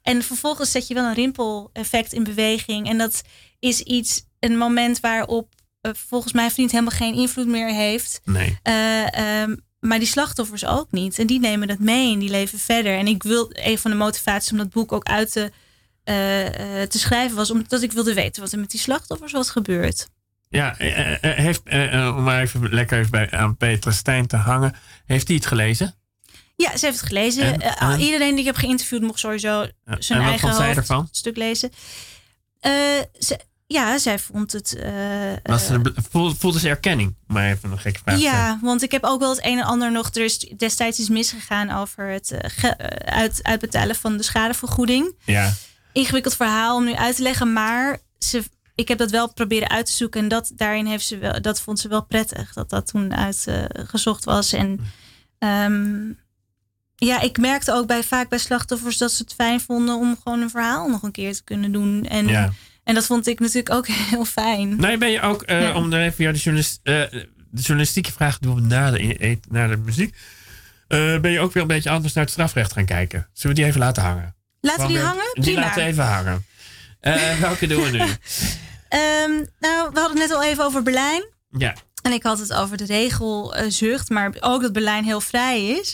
En vervolgens zet je wel een rimpel-effect in beweging. En dat is iets, een moment waarop eh, volgens mijn vriend helemaal geen invloed meer heeft. Nee. Eh, ehm, maar die slachtoffers ook niet. En die nemen dat mee en die leven verder. En ik wil, een van de motivaties om dat boek ook uit te, eh, te schrijven was omdat ik wilde weten wat er met die slachtoffers was gebeurd. Ja, eh, eh, heeft, eh, eh, om maar even lekker even bij, aan Petra Stijn te hangen. Heeft hij het gelezen? Ja, ze heeft het gelezen. En? En? iedereen die ik heb geïnterviewd mocht sowieso zijn en eigen hoofd- stuk lezen. Ze, ja, zij vond het. Was er, voelde, ze erkenning? Maar even een gekke vraag. Ja, want ik heb ook wel het een en ander nog. Er is destijds iets misgegaan over het uit, uitbetalen van de schadevergoeding. Ja. Ingewikkeld verhaal om nu uit te leggen, maar ze, ik heb dat wel proberen uit te zoeken. En dat, daarin heeft ze wel, dat vond ze wel prettig, dat dat toen uitgezocht was. En ehm, ja, ik merkte ook bij, vaak bij slachtoffers dat ze het fijn vonden om gewoon een verhaal nog een keer te kunnen doen. En, Ja. en dat vond ik natuurlijk ook heel fijn. Nee, ben je ook, eh, Ja. om er even via de, journalist, eh, de journalistieke vraag te doen na de, eh, na de muziek. eh, ben je ook weer een beetje anders naar het strafrecht gaan kijken? Zullen we die even laten hangen? Laten we die hangen? eh, Die Prima. laten we even hangen. Eh, welke doen we nu? Ehm, nou, we hadden het net al even over Berlijn. Ja, En ik had het over de regelzucht, maar ook dat Berlijn heel vrij is.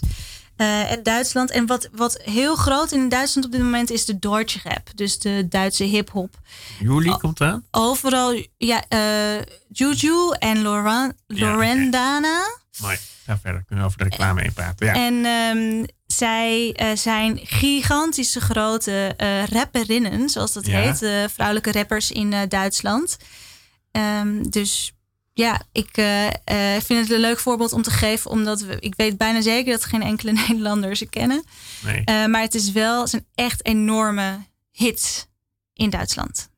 Eh, en Duitsland. En wat, wat heel groot in Duitsland op dit moment is de Deutsche Rap. Dus de Duitse hip-hop. Juli Oh. komt aan. Overal, ja, eh Juju en Loran, Ja, Lorendana. Mooi. Ga verder. Kunnen we over de reclame heen praten. Ja. En ehm, zij eh, zijn gigantische grote eh, rapperinnen, zoals dat Ja. heet. eh, vrouwelijke rappers in Duitsland. Ehm, dus ja, ik vind het een leuk voorbeeld om te geven. Omdat we, ik weet bijna zeker dat geen enkele Nederlander ze kennen. nee. Maar het is wel het zijn echt enorme hits in Duitsland.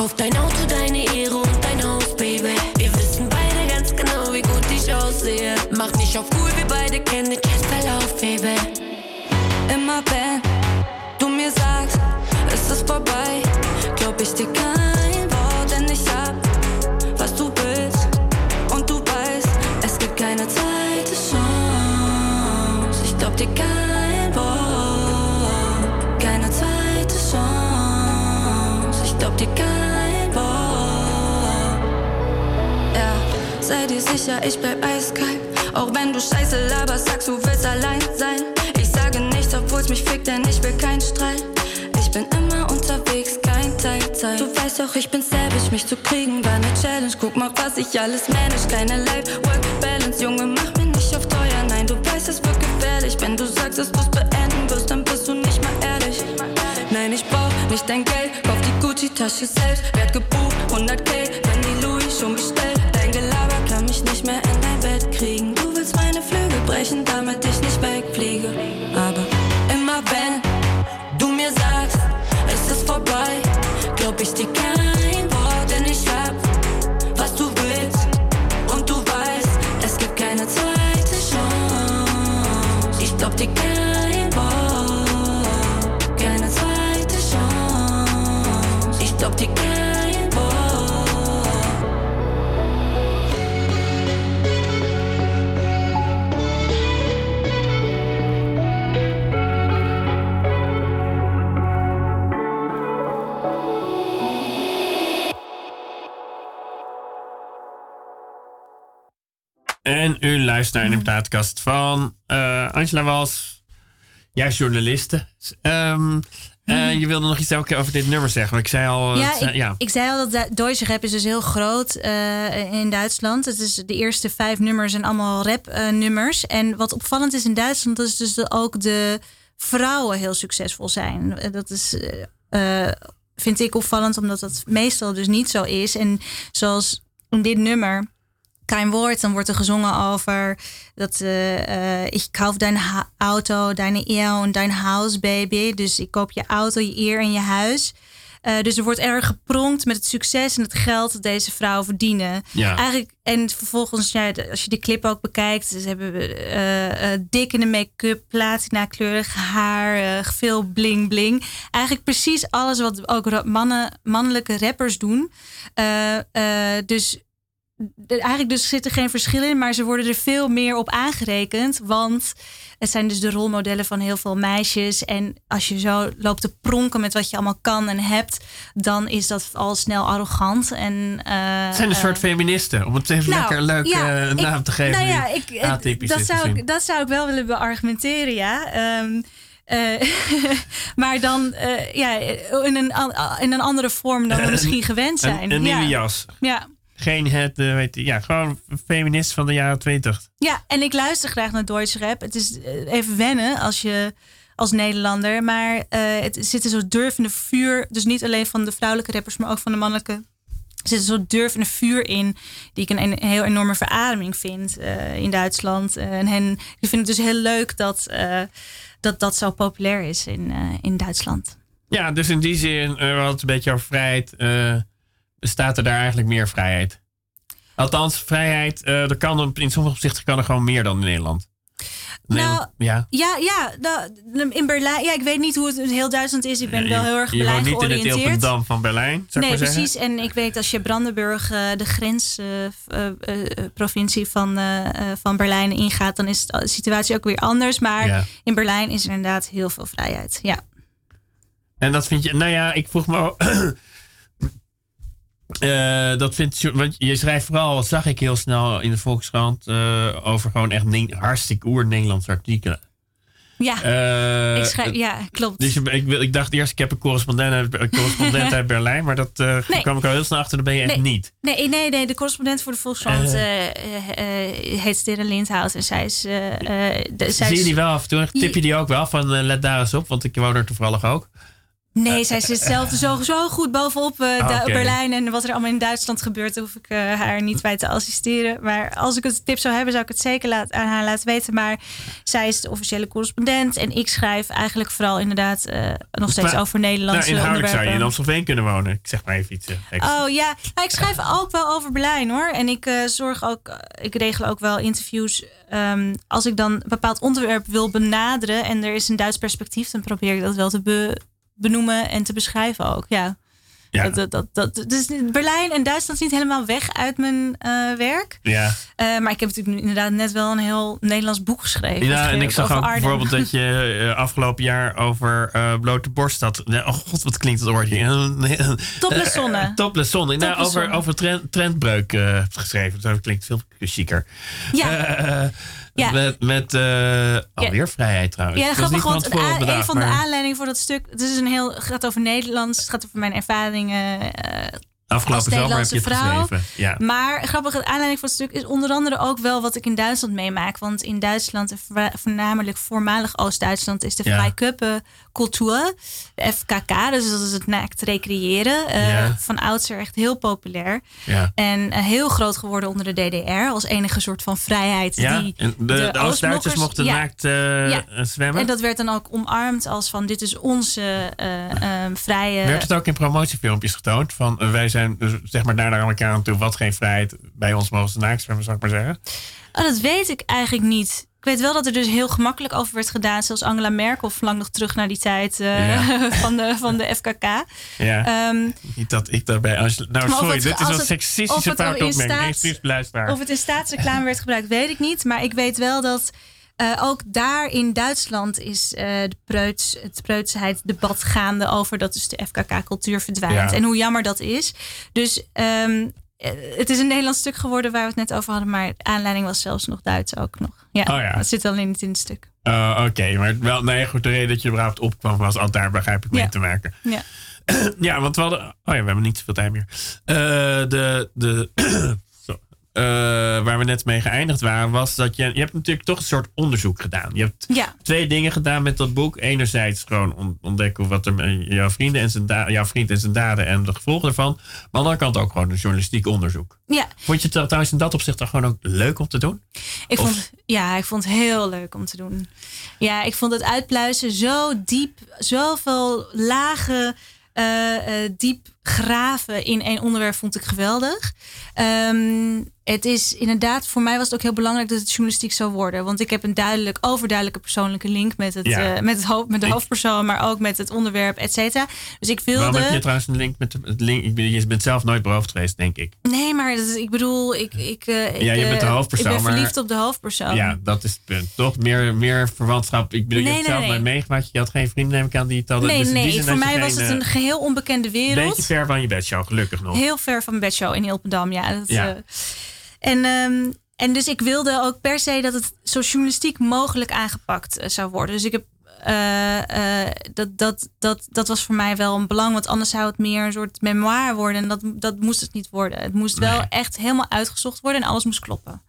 Kauf dein Auto, deine Ehre und dein Haus, Baby. Wir wissen beide ganz genau, wie gut ich aussehe. Mach nicht auf cool, wir beide kennen den Verlauf, Baby. Immer wenn du mir sagst, es ist vorbei, glaub ich dir kein sei dir sicher, ich bleib eiskalt. Auch wenn du Scheiße laberst, sagst du willst allein sein. Ich sage nichts, obwohl's mich fickt, denn ich will keinen Streit. Ich bin immer unterwegs, kein Teilzeit. Du weißt doch, ich bin savage, mich zu kriegen war ne Challenge. Guck mal, was ich alles manage, keine Life-Work-Balance. Junge, mach mir nicht auf teuer, nein, du weißt, es wird gefährlich. Wenn du sagst, dass du's beenden wirst, dann bist du nicht mal ehrlich. Nein, ich brauch nicht dein Geld, kauf die Gucci-Tasche selbst. Werd gebucht, 100k, wenn die Louis schon bestellt. Dein Gelaber mich nicht mehr in dein Bett kriegen. Du willst meine Flügel brechen, damit ich nicht wegfliege. Aber immer wenn du mir sagst, es ist vorbei, glaub ich dir kein luistert naar de plaatkast van eh, Angela Wals. Is journaliste. Ehm, eh, je wilde nog iets over dit nummer zeggen. Ik zei al... Ja, het, eh, ik, ja. ik zei al dat Deutsche rap is dus heel groot in Duitsland. Het is de eerste vijf nummers zijn allemaal rap nummers. En wat opvallend is in Duitsland, is dus dat ook de vrouwen heel succesvol zijn. Dat is, vind ik opvallend, omdat dat meestal dus niet zo is. En zoals in dit nummer, kein woord, dan wordt er gezongen over dat eh, eh, ik kauf dein auto, deine eer en dein Haus, baby. Dus ik koop je auto, je eer en je huis. Eh, dus er wordt erg gepronkt met het succes en het geld dat deze vrouwen verdienen. Ja. Eigenlijk, en vervolgens, ja, als je de clip ook bekijkt, ze hebben eh, dik in de make-up, platina kleurig haar, veel bling bling. Eigenlijk precies alles wat ook mannen, mannelijke rappers doen. Dus eigenlijk dus zit er geen verschil in, maar ze worden er veel meer op aangerekend. Want het zijn dus de rolmodellen van heel veel meisjes. En als je zo loopt te pronken met wat je allemaal kan en hebt, dan is dat al snel arrogant. En, eh, Het zijn een eh, soort feministen. Om het even nou, lekker leuk ja, eh, ik- naam te geven. Nou ja, ik, eh, dat, zou ik, dat zou ik wel willen beargumenteren, ja. Ehm, eh, maar dan eh, ja, in, een, in een andere vorm dan we misschien gewend zijn. Een, een nieuwe ja. jas. Ja. Geen het, eh, weet je, ja, gewoon feminist van de jaren twintig. ja, en ik luister graag naar Deutsche rap. Het is eh, even wennen als je als Nederlander. Maar eh, het zit een soort durvende vuur. Dus niet alleen van de vrouwelijke rappers, maar ook van de mannelijke. Er zit een soort durvende vuur in. Die ik een, een heel enorme verademing vind in Duitsland. En hen, ik vind het dus heel leuk dat dat, dat zo populair is in, in Duitsland. Ja, dus in die zin, het een beetje over vrijheid. Bestaat er daar eigenlijk meer vrijheid? Althans, vrijheid, eh er kan in sommige opzichten kan er gewoon meer dan in Nederland. Nederland- ja. Ja, ja nou, in Berlijn. Ja, ik weet niet hoe het heel Duitsland is. Ik ben wel heel erg je Berlijn niet in het georiënteerd. Van Berlijn, zou Nee, ik maar zeggen. precies. En ik weet als je Brandenburg, eh, de grensprovincie van, eh, eh, van Berlijn ingaat, dan is de situatie ook weer anders. Maar Ja. in Berlijn is er inderdaad heel veel vrijheid. Ja. En dat vind je, nou ja, ik vroeg me. Eh, dat vind je, want je schrijft vooral, dat zag ik heel snel in de Volkskrant, eh, over gewoon echt ne- hartstikke oer-Nederlandse artikelen. Ja, Eh, ik schrijf, ja, klopt. Dus ik, ik dacht eerst, ik heb een correspondent uit, een correspondent uit Berlijn, maar dat Nee. kwam ik al heel snel achter, dat ben je echt niet. Nee, nee, nee, de correspondent voor de Volkskrant heet Sterre Lindhout. En zij is... de, zij Zie je die wel af en toe? Tip je die ook wel van, let daar eens op, want ik woon er toevallig ook. Nee, zij zit zelf er zo, zo goed bovenop eh, Ah. Berlijn. En wat er allemaal in Duitsland gebeurt, hoef ik eh, haar niet bij te assisteren. Maar als ik het tip zou hebben, zou ik het zeker laat, aan haar laten weten. Maar zij is de officiële correspondent. En ik schrijf eigenlijk vooral inderdaad eh, nog steeds Maar- over Nou, Nederlandse inhoudelijk zou je in onderwerpen. Amstelveen kunnen wonen. Ik zeg maar even iets. Oh ja, nou, ik schrijf ook wel over Berlijn hoor. En ik zorg ook, ik regel ook wel interviews. Ehm, als ik dan een bepaald onderwerp wil benaderen en er is een Duits perspectief, dan probeer ik dat wel te be- benoemen en te beschrijven ook. Ja. Ja. Dat, dat, dat, dus Berlijn en Duitsland is niet helemaal weg uit mijn eh, werk. Ja. Eh, maar ik heb natuurlijk inderdaad net wel een heel Nederlands boek geschreven. Ja, en ik zag ook Arnhem. bijvoorbeeld dat je eh, afgelopen jaar over blote borst had. Oh god, wat klinkt het woordje? Topless zonne. Topless zonne. Nou, over, over trend, trendbreuk geschreven. Dat klinkt veel chiquer. Ja. Ja. Met, met eh, alweer vrijheid trouwens. Ja, grappig, want een, a- een van de aanleidingen voor dat stuk... Het is een heel, het gaat over Nederlands, het gaat over mijn ervaringen eh, Afgelopen zomer heb je het Nederlandse vrouw. geschreven. Ja. Maar grappig, de aanleiding voor het stuk is onder andere ook wel wat ik in Duitsland meemaak. Want in Duitsland, en voorna- voornamelijk voormalig Oost-Duitsland, is de Ja. Freikuppencultuur, de FKK, dus dat is het naakt recreëren, Ja. van oudsher echt heel populair. Ja. En eh, heel groot geworden onder de DDR als enige soort van vrijheid. Ja, die en de, de, Oost-Duitsers mochten naakt eh, Ja. zwemmen. En dat werd dan ook omarmd als van dit is onze vrije. Werd het ook in promotiefilmpjes getoond? Van wij zijn dus, zeg maar naar elkaar aan toe. Wat geen vrijheid. Bij ons mogen ze naakt zwemmen, zou ik maar zeggen. Oh, dat weet ik eigenlijk niet. Ik weet wel dat er dus heel gemakkelijk over werd gedaan. Zelfs Angela Merkel verlang nog terug naar die tijd eh, Ja. van, de, van de FKK. Ja. Ehm, Niet dat ik daarbij... Als, nou, sorry, het- dit is een seksistische fout in opmerking. Of het in staatsreclame werd gebruikt, weet ik niet. Maar ik weet wel dat eh, ook daar in Duitsland is eh, de preuts, het preutsheid-debat gaande over dat dus de FKK-cultuur verdwijnt. Ja. En hoe jammer dat is. Dus ehm, eh, het is een Nederlands stuk geworden waar we het net over hadden. Maar de aanleiding was zelfs nog Duits ook nog. Ja, Oh ja. dat zit alleen niet in het stuk. Oh, Oké, maar wel, nee, goed, de reden dat je überhaupt opkwam was al daar begrijp ik mee Ja. te maken. Ja. Ja, want we hadden... Oh ja, we hebben niet zoveel tijd meer. De... de eh, waar we net mee geëindigd waren, was dat je... Je hebt natuurlijk toch een soort onderzoek gedaan. Je hebt Ja. twee dingen gedaan met dat boek. Enerzijds gewoon on- ontdekken wat er met jouw, vrienden en zijn da- jouw vriend en zijn daden en de gevolgen ervan. Maar aan de andere kant ook gewoon een journalistiek onderzoek. Ja, Vond je het trouwens in dat opzicht dan gewoon ook leuk om te doen? Ik Of- vond, ja, ik vond het heel leuk om te doen. Ja, ik vond het uitpluizen zo diep, zoveel lagen, eh, eh, diep graven in één onderwerp vond ik geweldig. Ehm, het is inderdaad, voor mij was het ook heel belangrijk dat het journalistiek zou worden. Want ik heb een duidelijk, overduidelijke persoonlijke link met, het, Ja. eh, met, het hoofd, met de Ik- hoofdpersoon, maar ook met het onderwerp, et cetera. Dus ik Waarom heb je wilde. trouwens een link met de, het link? Ik ben, je bent zelf nooit beroofd geweest, denk ik. Nee, maar dat is- ik bedoel, ik, ik, eh, ik, Ja, je bent de eh, hoofdpersoon, Ik ben maar- verliefd op de hoofdpersoon. Ja, dat is het punt. Toch meer, meer verwantschap. Ik bedoel, Nee, je hebt nee, zelf nee. meegemaakt. Je had geen vrienden, neem ik aan, die het hadden. Nee, Dus nee. Voor mij was het een eh, geheel onbekende wereld. beetje ver van je bedshow, gelukkig nog. Heel ver van bedshow in Hilpendam, ja. Dat, Ja. En, ehm, en dus ik wilde ook per se dat het zo journalistiek mogelijk aangepakt eh, zou worden. Dus ik heb. eh, eh, dat, dat, dat, dat was voor mij wel een belang, want anders zou het meer een soort memoir worden. En dat, dat moest het niet worden. Het moest wel Nee. echt helemaal uitgezocht worden en alles moest kloppen.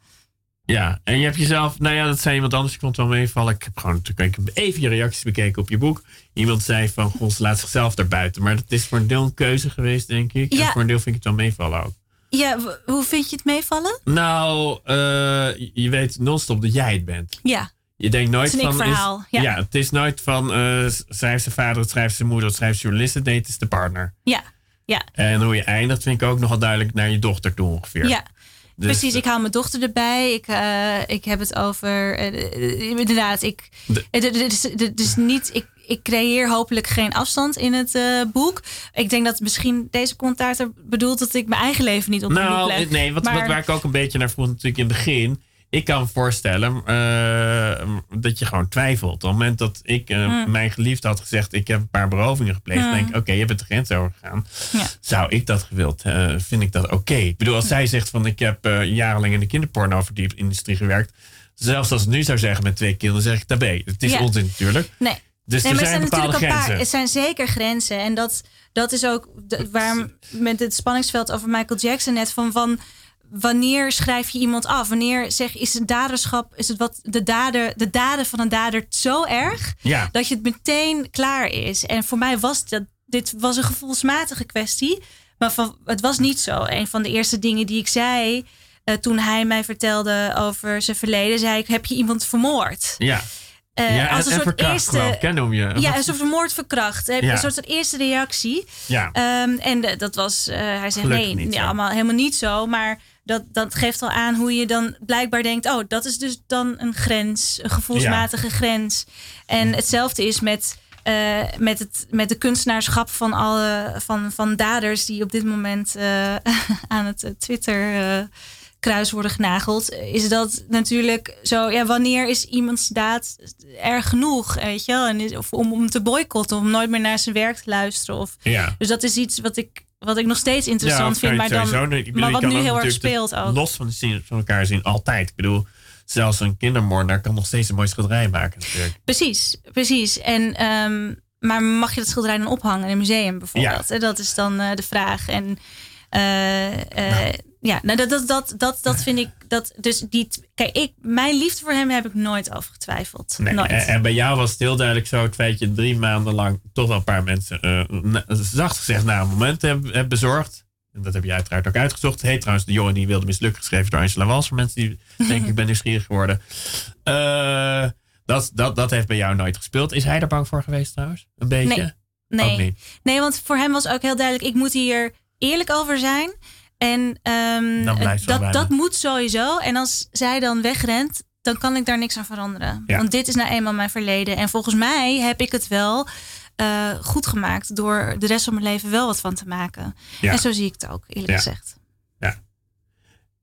Ja, en je hebt jezelf, nou ja, dat zei iemand anders, ik vond het wel meevallen. Ik heb gewoon natuurlijk even je reacties bekeken op je boek. Iemand zei van, goh, ze laat zichzelf daarbuiten. Maar dat is voor een deel een keuze geweest, denk ik. En Ja. voor een deel vind ik het wel meevallen ook. Ja, hoe vind je het meevallen? Nou, eh, je- weet non-stop dat jij het bent. Ja, Je denkt nooit Het is een van. ik-verhaal, ja. het is nooit van. eh schrijft zijn vader, schrijft zijn moeder, schrijft journalisten. Nee, het is de partner. ja, ja. En hoe je eindigt, vind ik ook nogal duidelijk naar je dochter toe ongeveer. Ja, Dus, precies. Ik haal mijn dochter erbij. Ik, eh, ik heb het over. eh, eh, inderdaad, ik. Het is, is niet. Ik, ik creëer hopelijk geen afstand in het eh, boek. Ik denk dat misschien deze commentaar er bedoelt dat ik mijn eigen leven niet op de Nou, leg. nee, wat, Maar- wat waar ik ook een beetje naar vroeg natuurlijk in het begin. Ik kan me voorstellen eh, dat je gewoon twijfelt. Op het moment dat ik eh, Hmm. mijn geliefde had gezegd... ik heb een paar berovingen gepleegd... Hmm. denk ik, oké, je bent de grens overgegaan. Ja. Zou ik dat gewild? eh, vind ik dat oké? Ik bedoel, als zij zegt van... ik heb jarenlang in de kinderporno-industrie gewerkt... zelfs als het nu zou zeggen met twee kinderen... zeg ik daarbij. Het is Ja. onzin natuurlijk. Nee. Dus nee, er maar zijn er natuurlijk een paar. Er zijn zeker grenzen. En dat, dat is ook de, waarom met het spanningsveld over Michael Jackson net van. van wanneer schrijf je iemand af? Wanneer zeg is het daderschap, is het wat de dader, de daden van een dader zo erg Ja. dat je het meteen klaar is? En voor mij was dat, dit was een gevoelsmatige kwestie, maar van, het was niet zo. Een van de eerste dingen die ik zei eh, toen hij mij vertelde over zijn verleden, zei ik: Heb je iemand vermoord? Ja. Eh, ja, als een en soort verkracht, eerste. ik, noem je. Ja, een soort vermoord verkracht. Heb Ja. Een soort eerste reactie. Ja. Ehm, en de- dat was, eh, hij zegt Gelukkig nee, niet nee, allemaal helemaal niet zo. Maar dat, dat geeft al aan hoe je dan blijkbaar denkt: oh, dat is dus dan een grens, een gevoelsmatige grens. En hetzelfde is met, eh, met, het, met de kunstenaarschap van alle van, van daders die op dit moment aan het Twitter. Kruis worden genageld, is dat natuurlijk zo. Ja, wanneer is iemands daad erg genoeg, weet je wel? En is, of om, om te boycotten, om nooit meer naar zijn werk te luisteren. Of, Ja. dus dat is iets wat ik, wat ik nog steeds interessant Ja, vind, maar, dan, sowieso. Ik bedoel, maar wat nu heel erg speelt ook. Los van, zien, van elkaar zien, altijd. Ik bedoel, zelfs een kindermoordenaar kan nog steeds een mooi schilderij maken natuurlijk. Precies, precies. En, ehm, maar mag je dat schilderij dan ophangen in een museum bijvoorbeeld? Ja. Dat is dan eh, de vraag. En eh, eh, ja, nou, dat, dat, dat, dat, dat vind ik. Dat, dus die, kijk, ik, mijn liefde voor hem heb ik nooit over getwijfeld. Nee, nooit. En, en bij jou was het heel duidelijk zo het feit dat je drie maanden lang toch wel een paar mensen na- zacht gezegd na een moment hebt heb bezorgd. En dat heb je uiteraard ook uitgezocht. Heet trouwens de jongen die wilde mislukken, geschreven door Angela Wals. Voor mensen die denk ik ben nieuwsgierig geworden. Eh, dat, dat, dat heeft bij jou nooit gespeeld. Is hij er bang voor geweest trouwens? Een beetje? Nee. Niet. Nee, want voor hem was ook heel duidelijk: ik moet hier eerlijk over zijn. En ehm, dat, dat moet sowieso. En als zij dan wegrent, dan kan ik daar niks aan veranderen. Ja. Want dit is nou eenmaal mijn verleden. En volgens mij heb ik het wel eh, goed gemaakt door de rest van mijn leven wel wat van te maken. Ja. En zo zie ik het ook, eerlijk Ja. gezegd.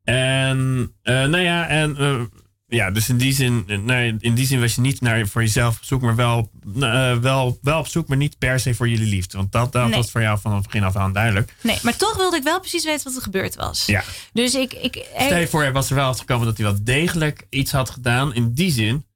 En eh, nou ja, en eh, ja, dus in die zin, nou, in die zin was je niet naar voor jezelf op zoek, maar wel, eh, wel, wel op zoek, maar niet per se voor jullie liefde. Want dat, dat Nee. was voor jou van het begin af aan duidelijk. Nee, maar toch wilde ik wel precies weten wat er gebeurd was. Ja. Dus ik. ik Stel je voor, er was er wel uitgekomen dat hij wel degelijk iets had gedaan. In die zin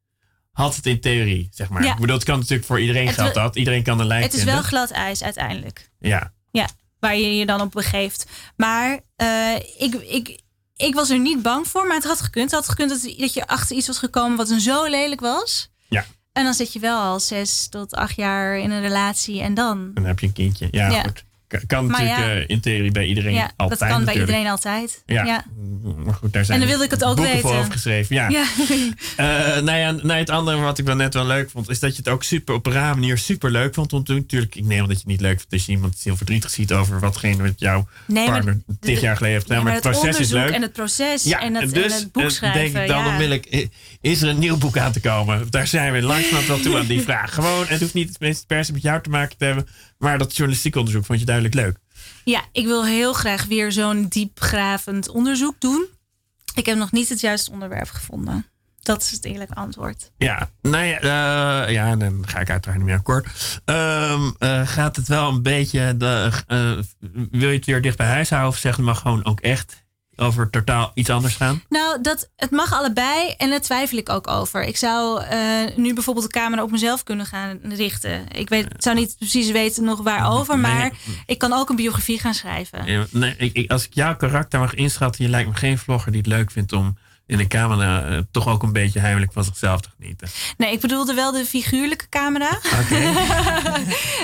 had het in theorie, zeg maar. Ja. Ik bedoel, het kan natuurlijk voor iedereen Het geldt dat. Iedereen kan een lijk het is vinden. wel glad ijs uiteindelijk. Ja, Ja, waar je je dan op begeeft. Maar eh, ik, ik, ik was er niet bang voor, maar het had gekund. Het had gekund dat, dat je achter iets was gekomen wat zo lelijk was. ja. En dan zit je wel al zes tot acht jaar in een relatie en dan. Dan heb je een kindje. Ja, Ja. goed. Kan- Maar natuurlijk ja. eh, in theorie bij iedereen ja, altijd dat kan bij iedereen altijd. Ja. ja. maar goed, daar zijn En dan wilde ik het ook boeken voor weten. overgeschreven. Ja. Ja. Eh, nou ja, nou, het andere wat ik wel net wel leuk vond, is dat je het ook super op een rare manier super leuk vond. Want natuurlijk, ik neem dat je het niet leuk vindt als je iemand heel verdrietig ziet over watgene met jouw Nee, maar partner de- tig jaar geleden heeft. Ja, maar, het proces is leuk. en het proces Ja, en, het, dus en het boek schrijven. denk ik dan onmiddellijk, is er een nieuw boek aan te komen? Daar zijn we langzamerhand wel toe aan die vraag. Gewoon, het hoeft niet het meest per se met jou te maken te hebben, maar dat journalistiek onderzoek vond je duidelijk leuk. Ja, ik wil heel graag weer zo'n diepgravend onderzoek doen. Ik heb nog niet het juiste onderwerp gevonden. Dat is het eerlijke antwoord. Ja, nou ja, eh, ja, dan ga ik uiteraard niet meer akkoord. Ehm, eh, gaat het wel een beetje, de, eh, wil je het weer dicht bij huis houden of zeg je maar gewoon ook echt over totaal iets anders gaan? Nou, dat, het mag allebei en daar twijfel ik ook over. Ik zou eh, nu bijvoorbeeld de camera op mezelf kunnen gaan richten. Ik weet, zou niet precies weten nog waarover, Nee. maar ik kan ook een biografie gaan schrijven. Nee, ik, ik- als ik jouw karakter mag inschatten, je lijkt me geen vlogger die het leuk vindt om in de camera eh, toch ook een beetje heimelijk van zichzelf te genieten. Nee, ik bedoelde wel de figuurlijke camera.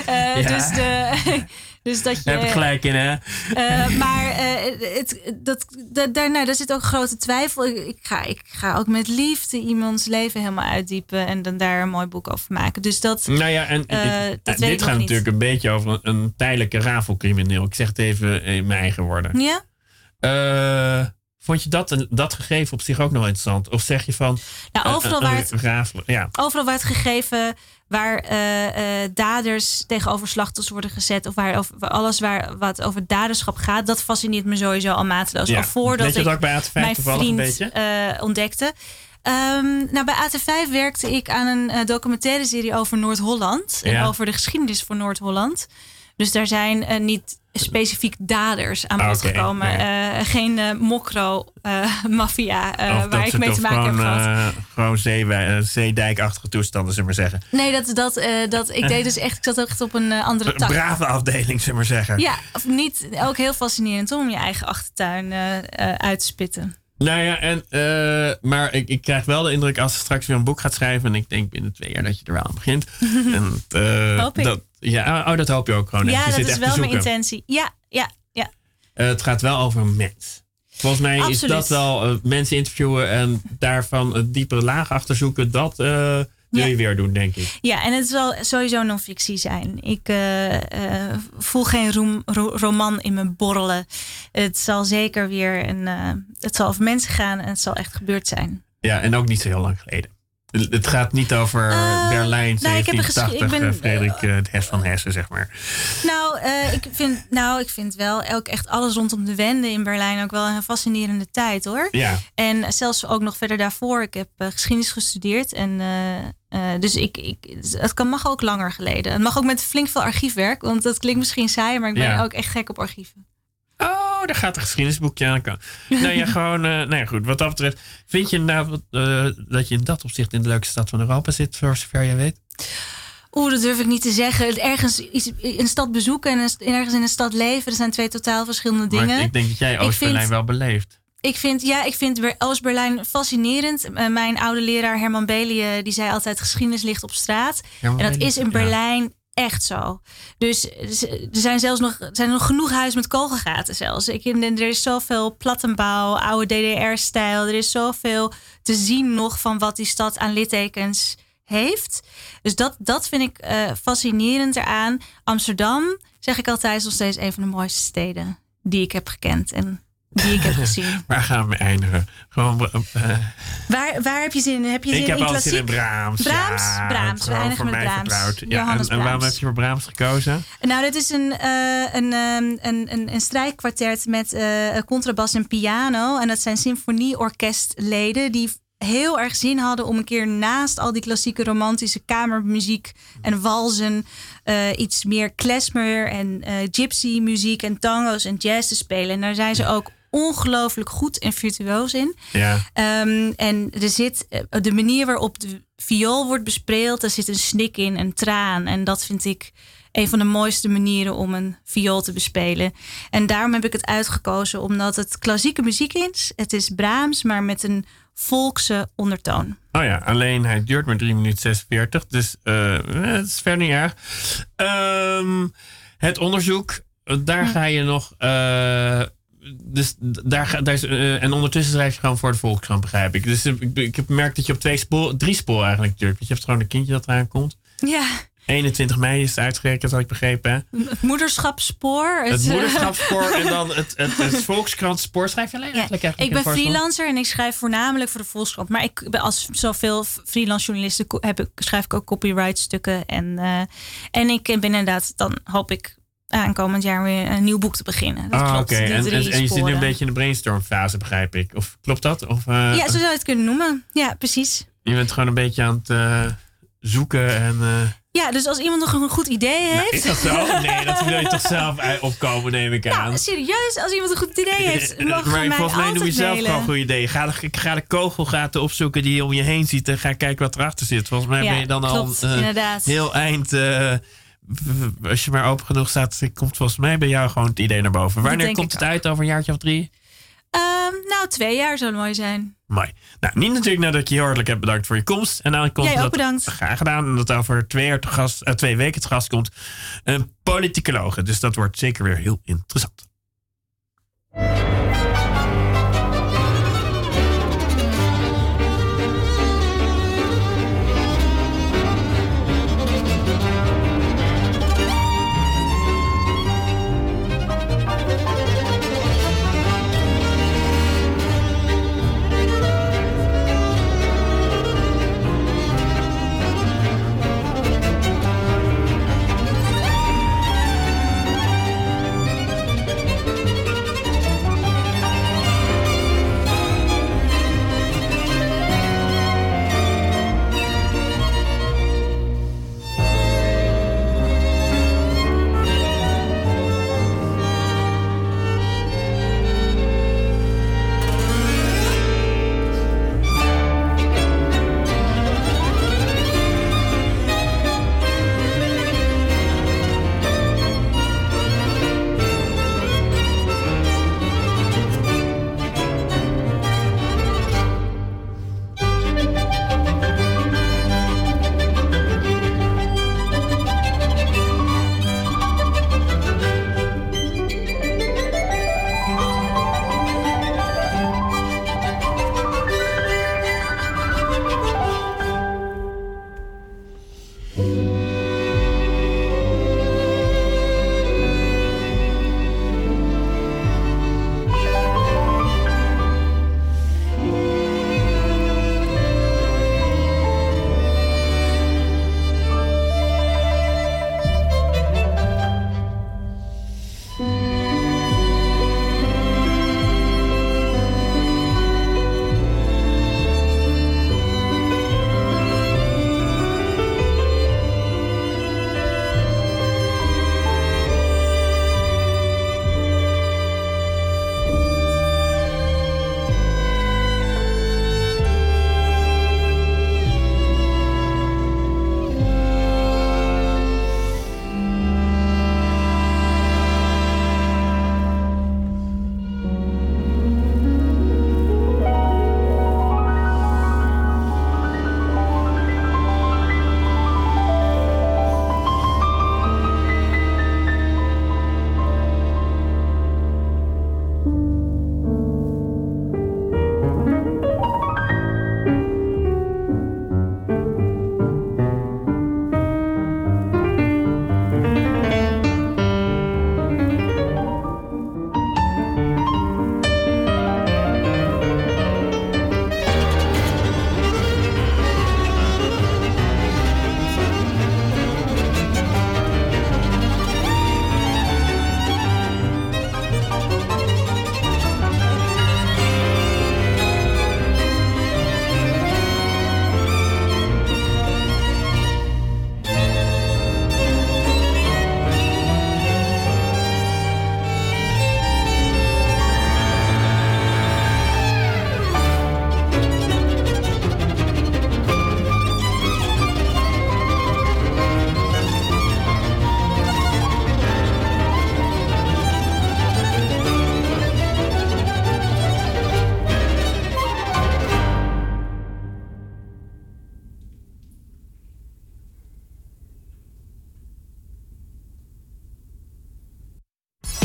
Eh, Ja. dus, de, dus dat je. Daar heb ik gelijk in, hè? Eh, maar het, dat, dat, daar, nou, daar zit ook grote twijfel. Ik, ik, ga, ik ga ook met liefde iemands leven helemaal uitdiepen en dan daar een mooi boek over maken. Dus dat. Nou ja, en dit- gaat natuurlijk een beetje over een, een tijdelijke rafelcrimineel. Ik zeg het even in mijn eigen woorden. Ja? Vond je dat, dat gegeven op zich ook nog interessant? Of zeg je van... Nou, eh, overal eh, waar eh, het- rafelen, ja. Overal waar het gegeven waar eh, daders tegenover slachtoffers worden gezet, of waar, of waar alles waar, wat over daderschap gaat, dat fascineert me sowieso al mateloos. Ja. Al voordat Weet je dat ik bij AT5 mijn een vriend ontdekte. Ehm, nou, bij AT5 werkte ik aan een documentaire serie over Noord-Holland. En Ja. over de geschiedenis van Noord-Holland. Dus daar zijn niet specifiek daders aan bod Oké, gekomen. Eh, geen eh, mokro-maffia Of waar dat ik mee te maken heb gehad. eh, gewoon eh, zeedijkachtige toestanden, zullen we maar zeggen. Nee, dat, dat, dat, ik deed dus echt, ik zat echt op een andere Een tak. brave afdeling, zullen we maar zeggen. Ja, of niet, ook heel fascinerend om je eigen achtertuin uit te spitten. Nou ja, en, eh, maar ik, ik krijg wel de indruk als ze straks weer een boek gaat schrijven. En ik denk binnen twee jaar dat je er wel aan begint. en, eh, Hoop ik. Dat, ja, oh, dat hoop je ook gewoon. ja, dat is wel mijn intentie. Ja, ja, ja. Eh, het gaat wel over een mens. Volgens mij is dat wel mensen interviewen en daarvan een diepere laag achter zoeken. Dat wil Ja. je weer doen, denk ik. Ja, en het zal sowieso non-fictie zijn. Ik eh, eh, voel geen roem- ro- roman in me borrelen. Het zal zeker weer een. eh, het zal over mensen gaan en het zal echt gebeurd zijn. Ja, en ook niet zo heel lang geleden. Het gaat niet over Eh, Berlijn nou, ik heb een 1780, gesch- ik ben, eh, Frederik het Hes van Hessen, zeg maar. Nou, ik vind, nou, ik vind wel ook echt alles rondom de Wende in Berlijn ook wel een fascinerende tijd hoor. Ja, En zelfs ook nog verder daarvoor. Ik heb geschiedenis gestudeerd. En, dus ik, ik, het kan, mag ook langer geleden. Het mag ook met flink veel archiefwerk. Want dat klinkt misschien saai, maar ik ben Ja. ook echt gek op archieven. Oh, daar gaat een geschiedenisboekje aan. Kan. nou ja, gewoon. eh nou ja, goed. Wat dat betreft, vind je inderdaad eh, dat je in dat opzicht in de leukste stad van Europa zit, voor zover jij weet? Oeh, dat durf ik niet te zeggen. Ergens iets, een stad bezoeken en een- ergens in een stad leven, dat zijn twee totaal verschillende dingen. Maar ik denk dat jij Oost-Berlijn wel beleeft. Ik vind, ja, ik vind Ber- Oost-Berlijn fascinerend. Eh, mijn oude leraar Herman Belie, die zei altijd geschiedenis ligt op straat. Herman en dat Belie, is in ja. Echt zo. Dus er zijn zelfs nog, er nog genoeg huizen met kogelgaten zelfs. Ik, er is zoveel plattenbouw, oude DDR-stijl. Er is zoveel te zien nog van wat die stad aan littekens heeft. Dus dat, dat vind ik eh, fascinerend eraan. Amsterdam, zeg ik altijd, nog steeds een van de mooiste steden die ik heb gekend en die ik heb gezien. Waar gaan we eindigen? Gewoon. eh, Waar, waar heb je zin in? Heb je zin ik heb in altijd zin in klassiek? Brahms. Brahms? Ja, Brahms. We eindigen met Brahms. vertrouwd. Ja, en, waarom heb je voor Brahms gekozen? Nou, dit is een, eh, een, ehm, een, een, een strijkkwartet met eh, contrabas en piano. En dat zijn symfonieorkestleden die heel erg zin hadden om een keer naast al die klassieke romantische kamermuziek en walzen iets meer klezmer en gypsy muziek en tango's en jazz te spelen. En daar zijn ze ook ongelooflijk goed en virtuoos in. Ja. Ehm, en er zit eh, de manier waarop de viool wordt bespeeld, daar zit een snik in, een traan. En dat vind ik een van de mooiste manieren om een viool te bespelen. En daarom heb ik het uitgekozen, omdat het klassieke muziek is. Het is Brahms, maar met een volkse ondertoon. Oh ja, alleen hij duurt maar 3 minuten 46. Dus eh, het is verder niet erg. Ehm, het onderzoek, daar ga je nog. Dus daar, daar is, eh, en ondertussen schrijf je gewoon voor de Volkskrant, begrijp ik. Dus eh, ik, ik heb gemerkt dat je op twee spoor, drie sporen eigenlijk. Want je hebt gewoon een kindje dat eraan komt. Ja, 21 mei is het uitgerekend, had ik begrepen. Hè? het moederschapsspoor. Het eh, moederschapsspoor en dan het, het, het Volkskrant-spoor. Schrijf je alleen Ja, eigenlijk ik ben Volkskrant? freelancer en ik schrijf voornamelijk voor de Volkskrant. Maar ik ben als zoveel freelance journalisten heb ik, schrijf ik ook copyright stukken. En, eh, en ik ben inderdaad, dan hoop ik aankomend jaar weer een nieuw boek te beginnen. Dat Ah, klopt, En, drie en, en je zit nu een beetje in de brainstormfase, begrijp ik. Of klopt dat? Of, eh, Ja, zo zou je het kunnen noemen. Ja, precies. Je bent gewoon een beetje aan het eh, zoeken en... eh, Ja, dus als iemand nog een goed idee nou, heeft. is dat zo? Nee, dat wil je toch zelf opkomen, neem ik aan. Nou, serieus, als iemand een goed idee heeft, mag maar mij volgens mij noem je zelf gewoon goede ideeën. Ga de, ga de kogelgaten opzoeken die je om je heen ziet en ga kijken wat erachter zit. Volgens mij Ja, ben je dan klopt, al heel eind. Als je maar open genoeg staat, komt volgens mij bij jou gewoon het idee naar boven. Wanneer komt het uit? Over een jaartje of drie? Ehm, nou, twee jaar zou mooi zijn. Mooi. Nou, niet natuurlijk nadat ik je heel hartelijk heb bedankt voor je komst. En dan komt Jij ook bedankt. graag gedaan. En dat over twee, jaar te gast, eh, twee weken te gast komt een politicologe. Dus dat wordt zeker weer heel interessant.